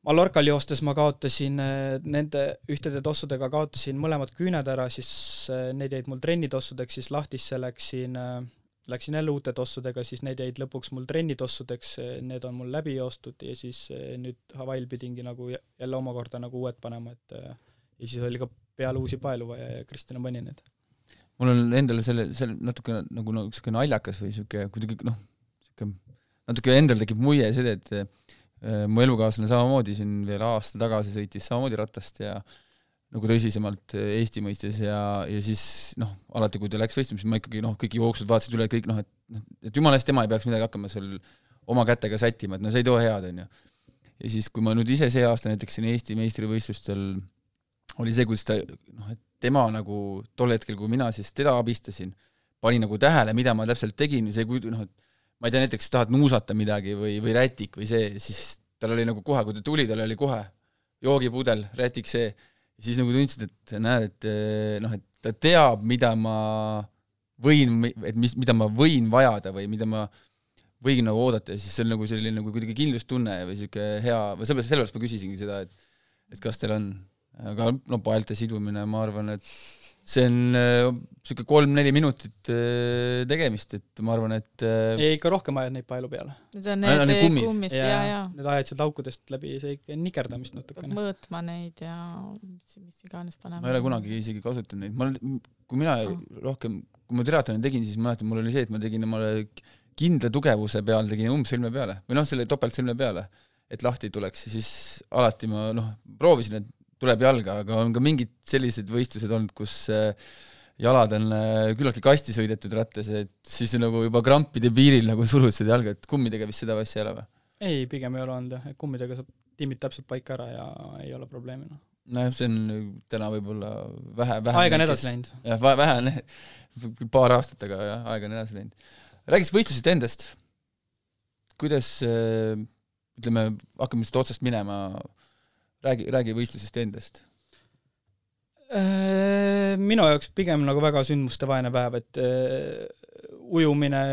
Mallorcal joostes ma kaotasin äh, nende ühtede tossudega kaotasin mõlemad küüned ära, siis äh, need jäid mul trennitossudeks, siis lahtisse läksin, äh, läksin jälle uute tossudega, siis need jäid lõpuks mul trennitossudeks, need on mul läbi joostud ja siis nüüd Hawaii'l pidingi nagu jälle omakorda nagu uued panema, et ja siis oli ka peale uusi paelu vaja ja Kristjan pani need. mul on endale selle, selle natuke nagu niisugune nagu naljakas või niisugune kuidagi noh, niisugune natuke endal tekib mulje see, et Äh, mu elukaaslane samamoodi siin veel aasta tagasi sõitis samamoodi ratast ja nagu tõsisemalt äh, Eesti mõistes ja, ja siis noh, alati kui ta läks võistlema, siis ma ikkagi noh, kõik jooksud vaatasid üle, kõik noh, et noh, et jumala eest tema ei peaks midagi hakkama seal oma kätega sättima, et no see ei too head, on ju. ja siis, kui ma nüüd ise see aasta näiteks siin Eesti meistrivõistlustel oli see, kuidas ta noh, et tema nagu tol hetkel, kui mina siis teda abistasin, pani nagu tähele, mida ma täpselt tegin, see kui noh, et ma ei tea, näiteks tahad nuusata midagi või, või rätik või see, siis tal oli nagu kohe, kui ta tuli, tal oli kohe joogipudel, rätik see, siis nagu tundsid, et näed, et eh, noh, et ta teab, mida ma võin, et mis, mida ma võin vajada või mida ma võin nagu oodata. Ja siis see on nagu selline nagu kuidagi kindlustunne või niisugune hea, või sellepärast, sellepärast ma küsisingi seda, et et kas teil on, aga no paelte sidumine, ma arvan, et see on niisugune äh, kolm-neli minutit äh, tegemist, et ma arvan, et äh, ei, ikka rohkem ajad neid paelu peale. Need on need, need kummis. kummist ja, ja, ja. Need ajad sealt aukudest läbi, see ikka nikerdamist natukene. mõõtma neid ja mis, mis iganes panema. ma ei ole kunagi isegi kasutanud neid, ma olen, kui mina oh. rohkem, kui ma triatloni tegin, siis ma mäletan, mul oli see, et ma tegin omale kindla tugevuse peal tegin umbsõlme peale või noh, selle topeltsõlme peale, et lahti tuleks ja siis alati ma noh, proovisin, et tuleb jalga, aga on ka mingid sellised võistlused olnud, kus äh, jalad on äh, küllaltki kasti sõidetud rattas, et siis nagu juba krampide piiril nagu surud seda jalga, et kummidega vist seda asja ei ole või? ei, pigem ei ole olnud jah, et kummidega saab timmid täpselt paika ära ja ei ole probleemi, noh. nojah, see on täna võib-olla vähe, vähe aega on edasi läinud. jah, vähe on, paar aastat, aga jah, aega on edasi läinud. räägiks võistlusest endast. kuidas äh, ütleme, hakkame siit otsast minema, räägi, räägi võistlusest endast. Äh, minu jaoks pigem nagu väga sündmustevaene päev, et uh, ujumine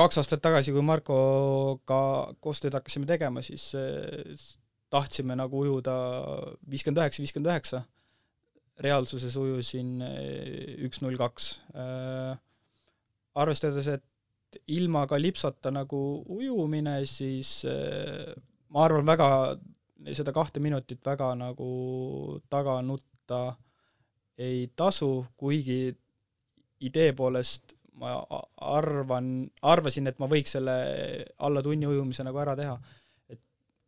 kaks aastat tagasi, kui Markoga koostööd hakkasime tegema, siis uh, tahtsime nagu ujuda viiskümmend üheksa, viiskümmend üheksa. reaalsuses ujusin üks null kaks. arvestades, et ilma kalipsota nagu ujumine, siis ma arvan, väga seda kahte minutit väga nagu taga nutta ei tasu, kuigi idee poolest ma arvan, arvasin, et ma võiks selle alla tunni ujumise nagu ära teha. et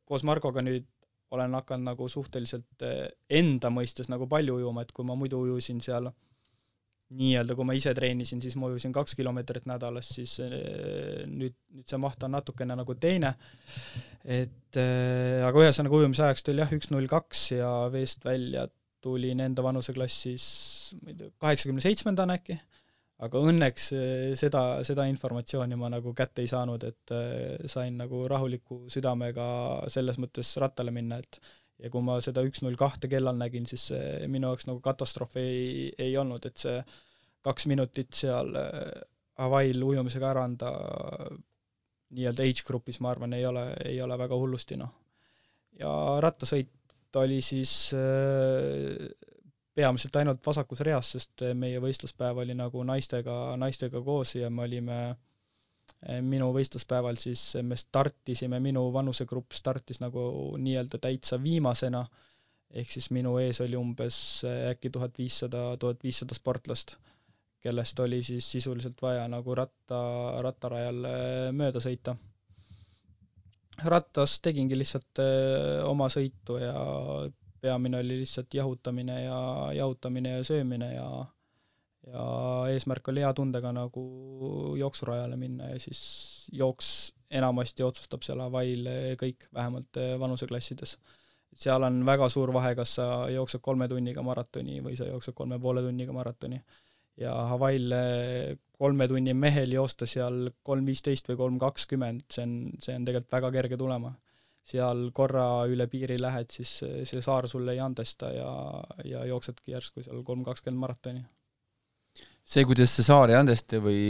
koos Margoga nüüd olen hakanud nagu suhteliselt enda mõistes nagu palju ujuma, et kui ma muidu ujusin seal nii-öelda, kui ma ise treenisin, siis ma ujusin kaks kilomeetrit nädalas, siis eh, nüüd, nüüd see maht on natukene nagu teine, et äh, aga ühesõnaga ujumise ajaks tuli jah, üks null kaks ja veest välja tulin enda vanuseklassis, ma ei tea, kaheksakümne seitsmendana äkki, aga õnneks eh, seda, seda informatsiooni ma nagu kätte ei saanud, et äh, sain nagu rahuliku südamega selles mõttes rattale minna, et ja kui ma seda üks null kahte kellal nägin, siis see minu jaoks nagu katastroof ei, ei olnud, et see kaks minutit seal äh, Hawaii'l ujumisega ära anda nii-öelda age grupis, ma arvan, ei ole, ei ole väga hullusti, noh. ja rattasõit oli siis äh, peamiselt ainult vasakus reas, sest meie võistluspäev oli nagu naistega, naistega koos ja me olime minu võistluspäeval siis me startisime, minu vanusegrupp startis nagu nii-öelda täitsa viimasena, ehk siis minu ees oli umbes äkki tuhat viissada, tuhat viissada sportlast, kellest oli siis sisuliselt vaja nagu ratta, rattarajal mööda sõita. rattas tegingi lihtsalt oma sõitu ja peamine oli lihtsalt jahutamine ja jahutamine ja söömine ja ja eesmärk oli hea tundega nagu jooksurajale minna ja siis jooks enamasti otsustab seal avail kõik, vähemalt vanuseklassides. seal on väga suur vahe, kas sa jooksed kolme tunniga maratoni või sa jooksed kolme poole tunniga maratoni. ja Hawaii'l kolme tunni mehel joosta seal kolm viisteist või kolm kakskümmend, see on, see on tegelikult väga kerge tulema. seal korra üle piiri lähed, siis see saar sulle ei andesta ja, ja jooksedki järsku seal kolm kakskümmend maratoni see, kuidas see saar ei andesta või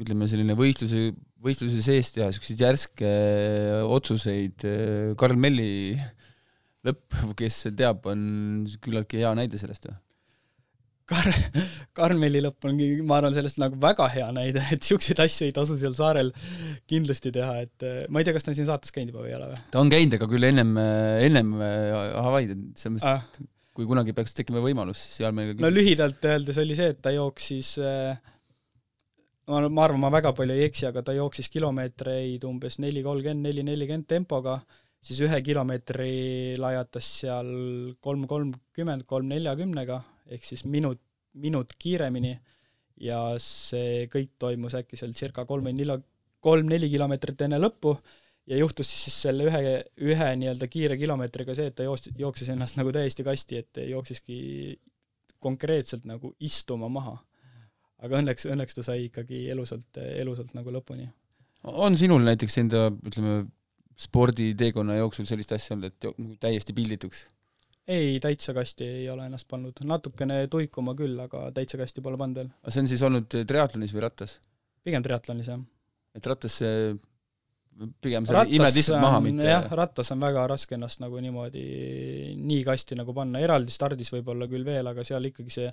ütleme, selline võistluse, võistluse sees teha niisuguseid järske äh, otsuseid, äh, Karl Melli lõpp, kes teab, on küllaltki hea näide sellest ju. Kar-, Karmeli lõpp ongi, ma arvan, sellest nagu väga hea näide, et niisuguseid asju ei tasu seal saarel kindlasti teha, et äh, ma ei tea, kas ta on siin saates käinud juba või ei ole või? ta on käinud, aga küll ennem, ennem Hawaii'd, selles mõttes ah., kui kunagi peaks tekkima võimalus, siis seal meil no lühidalt öeldes oli see, et ta jooksis äh, ma, ma arvan, ma väga palju ei eksi, aga ta jooksis kilomeetreid umbes neli kolmkümmend, neli nelikümmend tempoga, siis ühe kilomeetri lajatas seal kolm kolmkümmend, kolm neljakümnega, ehk siis minut, minut kiiremini. Ja see kõik toimus äkki seal circa kolm-neli, kolm-neli kilomeetrit enne lõppu ja juhtus siis, selle ühe, ühe nii-öelda kiire kilomeetriga see, et ta joos-, jooksis ennast nagu täiesti kasti, et jooksiski konkreetselt nagu istuma maha. aga õnneks, õnneks ta sai ikkagi elusalt, elusalt nagu lõpuni. on sinul näiteks enda, ütleme, sporditeekonna jooksul sellist asja olnud, et nagu täiesti pildituks? ei, täitsa kasti ei ole ennast pannud, natukene tuikuma küll, aga täitsa kasti pole pannud veel. aga see on siis olnud triatlonis või rattas? pigem triatlonis, jah. et rattas see pigem sa imed lihtsalt maha, mitte jah, rattas on väga raske ennast nagu niimoodi nii kasti nagu panna, eraldi stardis võib-olla küll veel, aga seal ikkagi see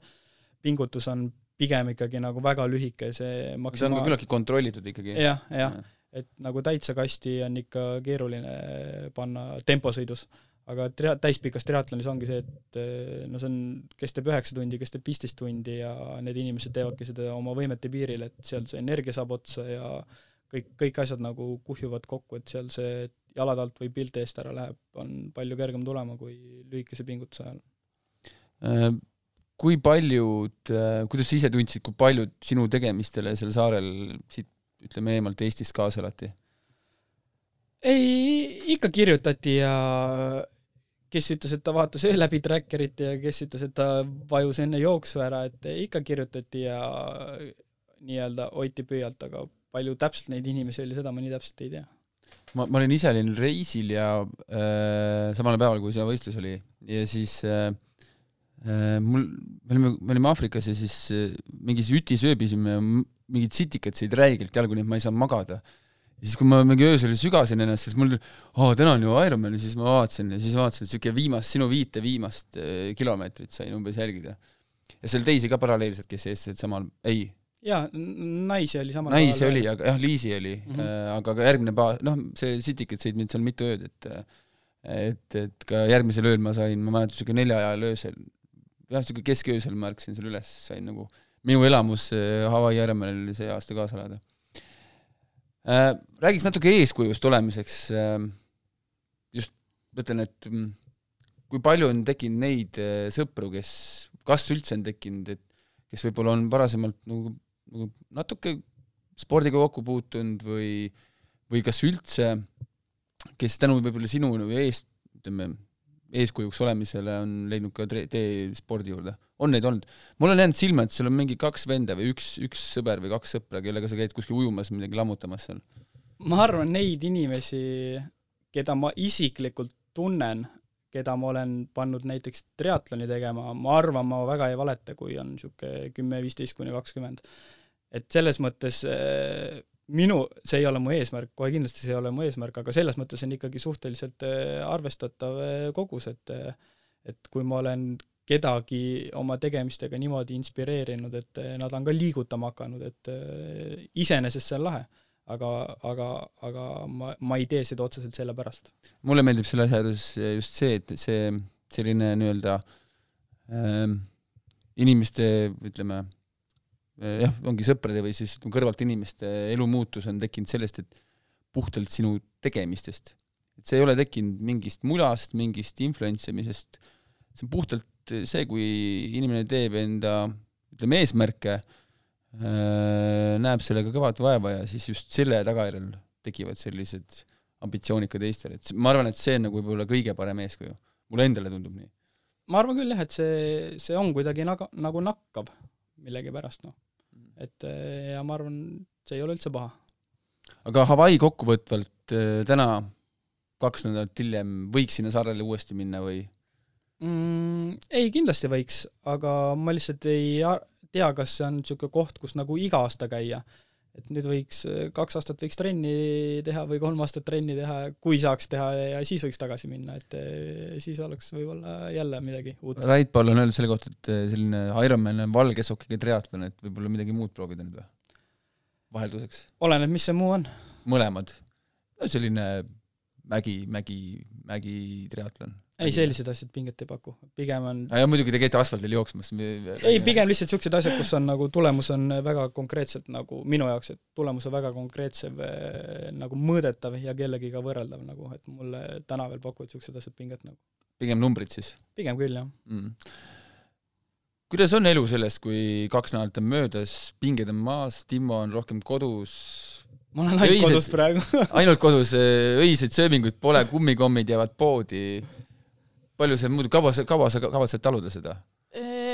pingutus on pigem ikkagi nagu väga lühike, see maksimaal... see on ka küllaltki kontrollitud ikkagi ja,. jah, jah ja., et nagu täitsa kasti on ikka keeruline panna temposõidus. aga tria-, täispikas triatlonis ongi see, et no see on, kestab üheksa tundi, kestab viisteist tundi ja need inimesed teevadki seda oma võimete piiril, et seal see energia saab otsa ja kõik, kõik asjad nagu kuhjuvad kokku, et seal see jalad alt või pilt eest ära läheb, on palju kergem tulema kui lühikese pingutuse ajal. Äh, kui paljud, äh, kuidas sa ise tundsid, kui paljud sinu tegemistele seal saarel siit ütleme eemalt Eestist kaasa elati? ei, ikka kirjutati ja kes ütles, et ta vaatas öö läbi tracker'it ja kes ütles, et ta vajus enne jooksu ära, et ikka kirjutati ja nii-öelda hoiti pöialt, aga palju täpselt neid inimesi oli, seda ma nii täpselt ei tea. ma, ma olin ise olin reisil ja äh, samal päeval, kui see võistlus oli ja siis äh, äh, mul, me olime, me olime Aafrikas ja siis äh, mingis ütis ööbisime ja mingid sitikad sõid räigelt jalgu, nii et ma ei saanud magada. ja siis, kui ma mingi öösel sügasin ennast, siis mul, aa, täna on ju Ironman ja siis ma vaatasin ja siis vaatasin, et niisugune viimast, sinu viite viimast äh, kilomeetrit sain umbes jälgida. ja seal teisi ka paralleelselt, kes eestlased samal, ei, jaa, naisi oli samal naisi oli, aga jah, Liisi oli mm, -hmm. aga ka järgmine pa-, noh, see Citycat sõid mind seal mitu ööd, et et, et ka järgmisel ööl ma sain, ma mäletan, niisugune nelja ajal öösel, jah, niisugune kesköösel ma ärkasin seal üles, sain nagu minu elamus Hawaii Ironmanil see aasta kaasa elada äh,. Räägiks natuke eeskujust olemiseks äh,, just mõtlen, et mm, kui palju on tekkinud neid äh, sõpru, kes, kas üldse on tekkinud, et kes võib-olla on varasemalt nagu natuke spordiga kokku puutunud või, või kas üldse, kes tänu võib-olla sinu eest, ütleme, eeskujuks olemisele on leidnud ka tee spordi juurde, on neid olnud? mul on jäänud silma, et seal on mingi kaks venda või üks, üks sõber või kaks sõpra, kellega sa käid kuskil ujumas, midagi lammutamas seal. ma arvan, neid inimesi, keda ma isiklikult tunnen, keda ma olen pannud näiteks triatloni tegema, ma arvan, ma väga ei valeta, kui on niisugune kümme, viisteist kuni kakskümmend et selles mõttes äh, minu, see ei ole mu eesmärk, kohe kindlasti see ei ole mu eesmärk, aga selles mõttes on ikkagi suhteliselt äh, arvestatav äh, kogus, et et kui ma olen kedagi oma tegemistega niimoodi inspireerinud, et nad on ka liigutama hakanud, et iseenesest see on lahe. aga, aga, aga ma, ma ei tee seda otseselt sellepärast. mulle meeldib selle asja juures just see, et see selline nii-öelda äh, inimeste, ütleme jah, ongi sõprade või siis kõrvalt inimeste elumuutus on tekkinud sellest, et puhtalt sinu tegemistest. et see ei ole tekkinud mingist mulast, mingist influence imisest, see on puhtalt see, kui inimene teeb enda ütleme, eesmärke Äh, näeb sellega kõvat vaeva ja siis just selle tagajärjel tekivad sellised ambitsioonikad Eestil, et ma arvan, et see on nagu võib-olla kõige parem eeskuju. mulle endale tundub nii. ma arvan küll jah, et see, see on kuidagi naga, nagu nakkab millegipärast, noh. Et äh, ja ma arvan, see ei ole üldse paha. aga Hawaii kokkuvõtvalt äh, täna, kaks nädalat hiljem, võiks sinna saarele uuesti minna või mm,? Ei, kindlasti võiks, aga ma lihtsalt ei tea, kas see on niisugune koht, kus nagu iga aasta käia. Et nüüd võiks, kaks aastat võiks trenni teha või kolm aastat trenni teha, kui saaks teha ja siis võiks tagasi minna, et eh, siis oleks võib-olla jälle midagi uut. Rait Paul on öelnud selle kohta, et eh, selline Ironman on valge sokiga triatlon, et võib-olla midagi muud proovida nüüd või? vahelduseks. oleneb, mis see muu on. mõlemad. no selline mägi, mägi, mägi triatlon ei, sellised asjad pinget ei paku, pigem on ja muidugi te käite asfaldil jooksmas. ei, pigem lihtsalt niisugused asjad, kus on nagu tulemus on väga konkreetselt nagu minu jaoks, et tulemus on väga konkreetse nagu mõõdetav ja kellegiga võrreldav nagu, et mulle täna veel pakuvad niisugused asjad pinget nagu. pigem numbrid siis? pigem küll, jah mm.. kuidas on elu sellest, kui kaks nädalat on möödas, pinged on maas, Timmo on rohkem kodus, ma olen ainult kodus praegu ainult kodus, öiseid sööminguid pole, kummikommid jäävad poodi palju see muidu, kaua sa, kaua sa kavatsed taluda seda?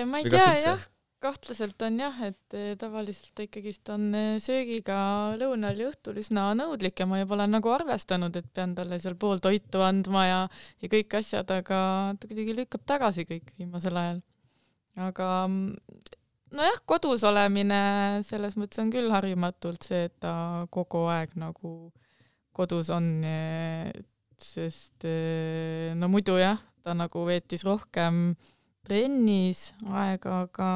ma ei tea jah, kahtlaselt on jah, et tavaliselt ikkagist on söögiga lõunal ja õhtul üsna nõudlik ja ma juba olen nagu arvestanud, et pean talle seal pool toitu andma ja, ja kõik asjad, aga ta kuidagi lükkab tagasi kõik viimasel ajal. aga nojah, kodus olemine selles mõttes on küll harjumatult see, et ta kogu aeg nagu kodus on, sest no muidu jah, ta nagu veetis rohkem trennis aega, aga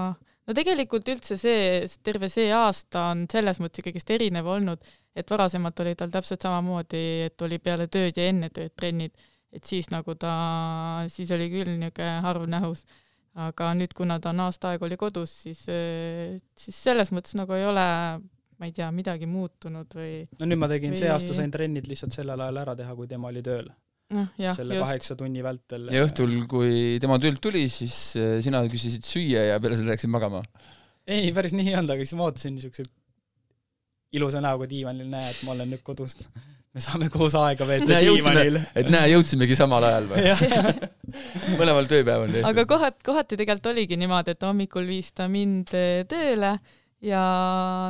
no tegelikult üldse see, terve see aasta on selles mõttes ikkagist erinev olnud, et varasemalt oli tal täpselt samamoodi, et oli peale tööd ja enne tööd trennid, et siis nagu ta, siis oli küll niisugune harv nähus. aga nüüd, kuna ta on aasta aega oli kodus, siis, siis selles mõttes nagu ei ole ma ei tea, midagi muutunud või no nüüd ma tegin või... see aasta, sain trennid lihtsalt sellel ajal ära teha, kui tema oli tööl selle just. kaheksa tunni vältel. ja õhtul, kui tema töölt tuli, siis äh, sina küsisid süüa ja peale seda läksid magama? ei, päris nii ei olnud, aga siis ma ootasin niisuguse ilusa näoga diivanil, näe, et ma olen nüüd kodus. me saame koos aega veeta diivanil. et näe, jõudsimegi samal ajal või mõlemal tööpäev on tehtud. aga kohat-, kohati tegelikult oligi niimoodi, et hommikul viis ta mind äh, tööle ja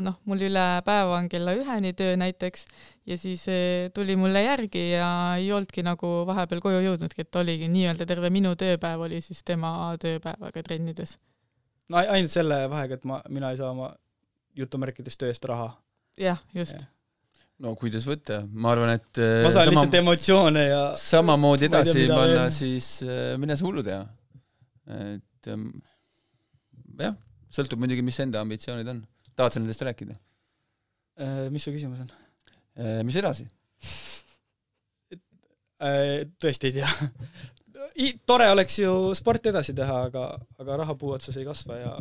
noh, mul üle päeva on kella üheni töö näiteks ja siis eh, tuli mulle järgi ja ei olnudki nagu vahepeal koju jõudnudki, et oligi nii-öelda terve minu tööpäev oli siis tema tööpäevaga trennides. no ainult selle vahega, et ma, mina ei saa oma jutumärkides töö eest raha. jah, just ja no kuidas võtta, ma arvan, et eh, ma saan sama, lihtsalt emotsioone ja samamoodi edasi panna, siis eh, mine sa hullu tea. et jah sõltub muidugi, mis enda ambitsioonid on. tahad sa nendest rääkida? Äh, mis su küsimus on? Äh, mis edasi? Äh, tõesti ei tea. tore oleks ju sporti edasi teha, aga, aga raha puu otsas ei kasva ja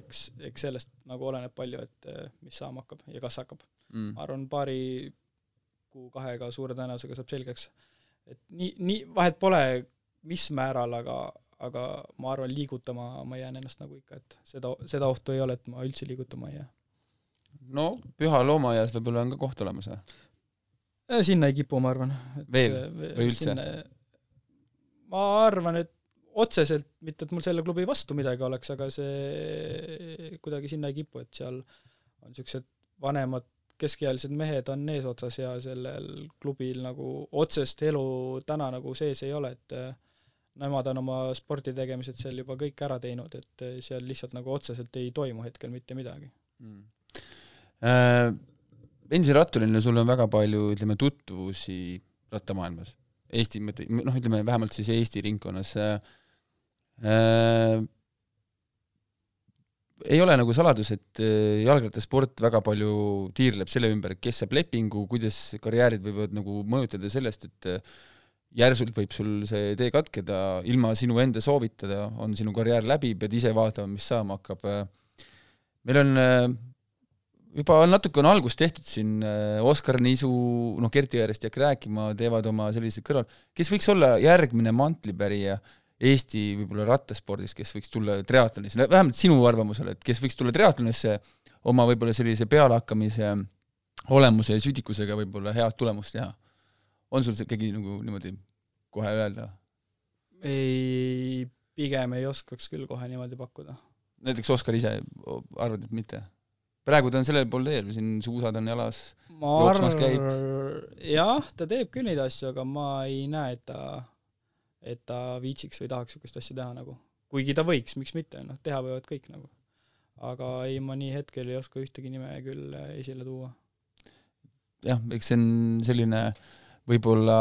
eks, eks sellest nagu oleneb palju, et mis saama hakkab ja kas hakkab mm.. ma arvan, paari kuu-kahega suure tõenäosusega saab selgeks. et nii, nii, vahet pole, mis määral, aga, aga ma arvan, liigutama ma jään ennast nagu ikka, et seda, seda ohtu ei ole, et ma üldse liigutama ei jää. no Püha loomaaias võib-olla on ka koht olemas või? Äh, sinna ei kipu, ma arvan. veel või üldse? ma arvan, et otseselt, mitte et mul selle klubi vastu midagi oleks, aga see kuidagi sinna ei kipu, et seal on niisugused vanemad keskealised mehed on eesotsas ja sellel klubil nagu otsest elu täna nagu sees ei ole, et nemad on oma spordi tegemised seal juba kõik ära teinud, et eh, seal lihtsalt nagu otseselt ei toimu hetkel mitte midagi mm.. Äh, endise ratturina sul on väga palju, ütleme, tutvusi rattamaailmas. Eesti, noh, ütleme vähemalt siis Eesti ringkonnas äh,. ei ole nagu saladus, et äh, jalgrattasport väga palju tiirleb selle ümber, kes saab lepingu, kuidas karjäärid võivad nagu mõjutada sellest, et äh, järsult võib sul see tee katkeda ilma sinu enda soovitada, on sinu karjäär läbi, pead ise vaatama, mis saama hakkab. meil on juba natuke on algust tehtud siin, Oskar Niisu, noh, Kerti järjest ei hakka rääkima, teevad oma sellised kõrval, kes võiks olla järgmine mantlipärija Eesti võib-olla rattaspordis, kes võiks tulla triatlonis, vähemalt sinu arvamusel, et kes võiks tulla triatlonisse oma võib-olla sellise pealehakkamise olemuse ja südikusega võib-olla head tulemust teha? On sul see keegi nagu niimoodi kohe öelda? ei, pigem ei oskaks küll kohe niimoodi pakkuda. näiteks Oskar ise, arvad, et mitte? praegu ta on sellel pool teel, siin suusad on jalas, jooksmas käib. jah, ta teeb küll neid asju, aga ma ei näe, et ta et ta viitsiks või tahaks niisugust asja teha nagu. kuigi ta võiks, miks mitte, noh, teha võivad kõik nagu. aga ei, ma nii hetkel ei oska ühtegi nime küll äh, esile tuua. jah, eks see on selline võib-olla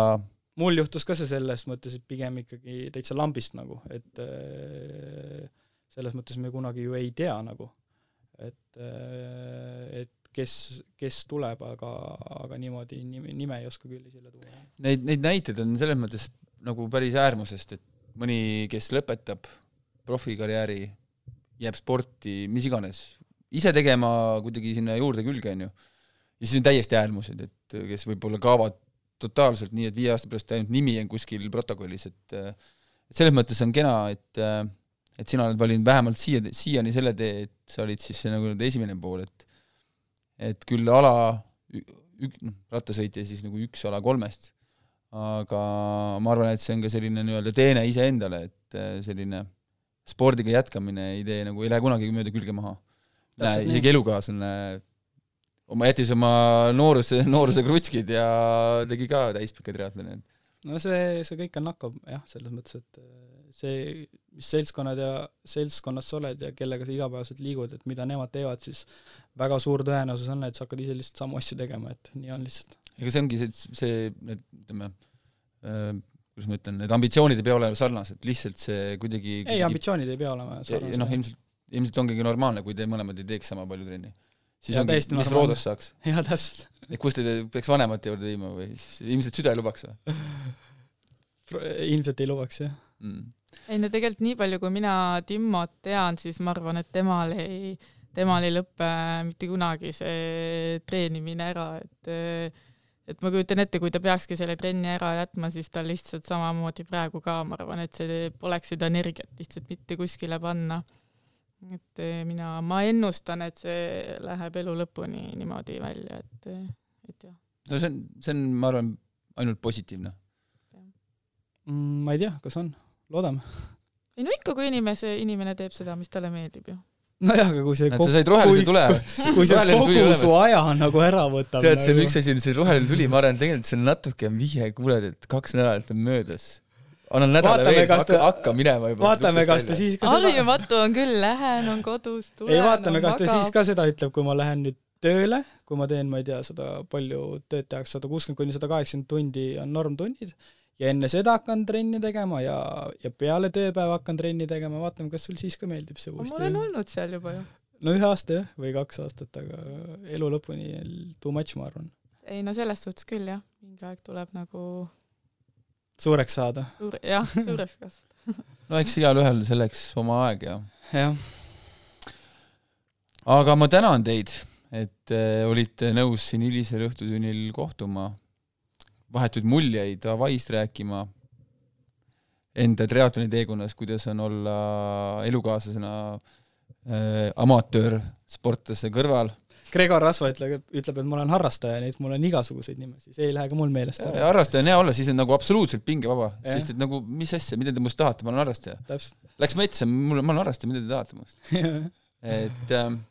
mul juhtus ka see selles mõttes, et pigem ikkagi täitsa lambist nagu, et äh, selles mõttes me kunagi ju ei tea nagu, et, äh, et kes, kes tuleb, aga, aga niimoodi nime, nime ei oska küll esile tuua. Neid, neid näiteid on selles mõttes nagu päris äärmusest, et mõni, kes lõpetab profikarjääri, jääb sporti, mis iganes, ise tegema kuidagi sinna juurde külge, on ju. ja siis on täiesti äärmused, et kes võib-olla kaovad totaalselt nii, et viie aasta pärast ainult nimi on kuskil protokollis, et et selles mõttes on kena, et et sina oled valinud vähemalt siia, siiani selle tee, et sa olid siis nagu esimene pool, et et küll ala, ük-, noh, rattasõitja siis nagu üks ala kolmest aga ma arvan, et see on ka selline nii-öelda teene iseendale, et äh, selline spordiga jätkamine ei tee nagu, ei lähe kunagi mööda külge maha. isegi elukaaslane oma, jättis oma nooruse, nooruse krutskid ja tegi ka täispika triatloni. no see, see kõik on nakkav jah, selles mõttes, et äh, see, mis seltskonnad ja seltskonnas sa oled ja kellega sa igapäevaselt liigud, et mida nemad teevad, siis väga suur tõenäosus on, et sa hakkad ise lihtsalt samu asju tegema, et nii on lihtsalt ega see ongi see, see, need ütleme äh,, kuidas ma ütlen, need ambitsioonid ei pea olema sarnased, lihtsalt see kuidagi ei, ambitsioonid ei pea olema sarnased. noh, ilmselt, ilmselt ongi normaalne, kui te mõlemad ei teeks sama palju trenni. Siis ongi, mis Roodos saaks? jaa, täpselt. et kus te peaks vanemate juurde viima või ilmselt süda ei lubaks või? ilmselt ei lubaks, jah mm.. ei no tegelikult nii palju, kui mina Timmot tean, siis ma arvan, et temal ei, temal ei lõpe mitte kunagi see treenimine ära, et et ma kujutan ette, kui ta peakski selle trenni ära jätma, siis tal lihtsalt samamoodi praegu ka, ma arvan, et see poleks seda energiat lihtsalt mitte kuskile panna. Et eh, mina, ma ennustan, et see läheb elu lõpuni niimoodi välja, et, et jah. no see on, see on, ma arvan, ainult positiivne. Mm, ma ei tea, kas on, loodame. ei no ikka, kui inimese, inimene teeb seda, mis talle meeldib ju nojah, aga kui see sa said rohelise tule. kui see kogu su aja nagu ära võtab. tead, see on nagu... üks asi, see roheline tuli, ma arvan, tegelikult see on natuke vihje, kuuled, et kaks nädalat on möödas. Annan nädala vaatame, veel, hakka, hakka minema juba. vaatame, kas ta siis ka seda harjumatu on küll, lähen, on kodus, tulen. ei, vaatame, kas ta siis ka seda ütleb, kui ma lähen nüüd tööle, kui ma teen, ma ei tea, seda palju tööd tehakse, sada kuuskümmend kuni sada kaheksakümmend tundi on normtunnid ja enne seda hakkan trenni tegema ja, ja peale tööpäeva hakkan trenni tegema, vaatame, kas sul siis ka meeldib see uuesti. ma olen olnud seal juba ju. no ühe aasta jah, või kaks aastat, aga elu lõpuni too much, ma arvan. ei no selles suhtes küll jah, mingi aeg tuleb nagu suureks saada Suur,. jah, suureks kasvada no eks igalühel selleks oma aeg ja. jah. aga ma tänan teid, et äh, olite nõus siin hilisel õhtutunnil kohtuma vahetuid muljeid Hawaii'st rääkima, enda triatloni teekonnas, kuidas on olla elukaaslasena äh, amatöörsportlase kõrval. Gregor Rasva ütleb, ütleb, et ma olen harrastaja, nii et mul on igasuguseid nimesid, see ei lähe ka mul meelest ära. harrastaja on hea olla, siis on nagu absoluutselt pingevaba, sest et nagu mis asja, mida te minust tahate, ma olen harrastaja. Läks metsa, mul, ma olen harrastaja, mida te tahate minust et ähm,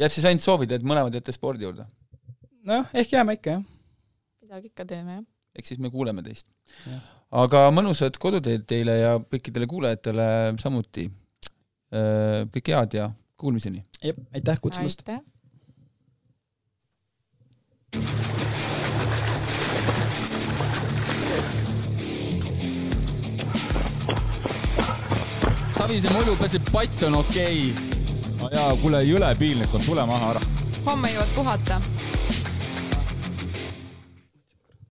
jääb siis ainult soovida, et mõlemad jääte spordi juurde. nojah, ehk jääme ikka, jah midagi ikka teeme, jah. eks siis me kuuleme teist. aga mõnusat koduteed teile ja kõikidele kuulajatele samuti. Äh, kõike head ja kuulmiseni! jep, aitäh kutsumast! aitäh! Savise mulju peseb pats on okei okay ja kuule, jõle piinlik on, tule maha ära. homme jõuad puhata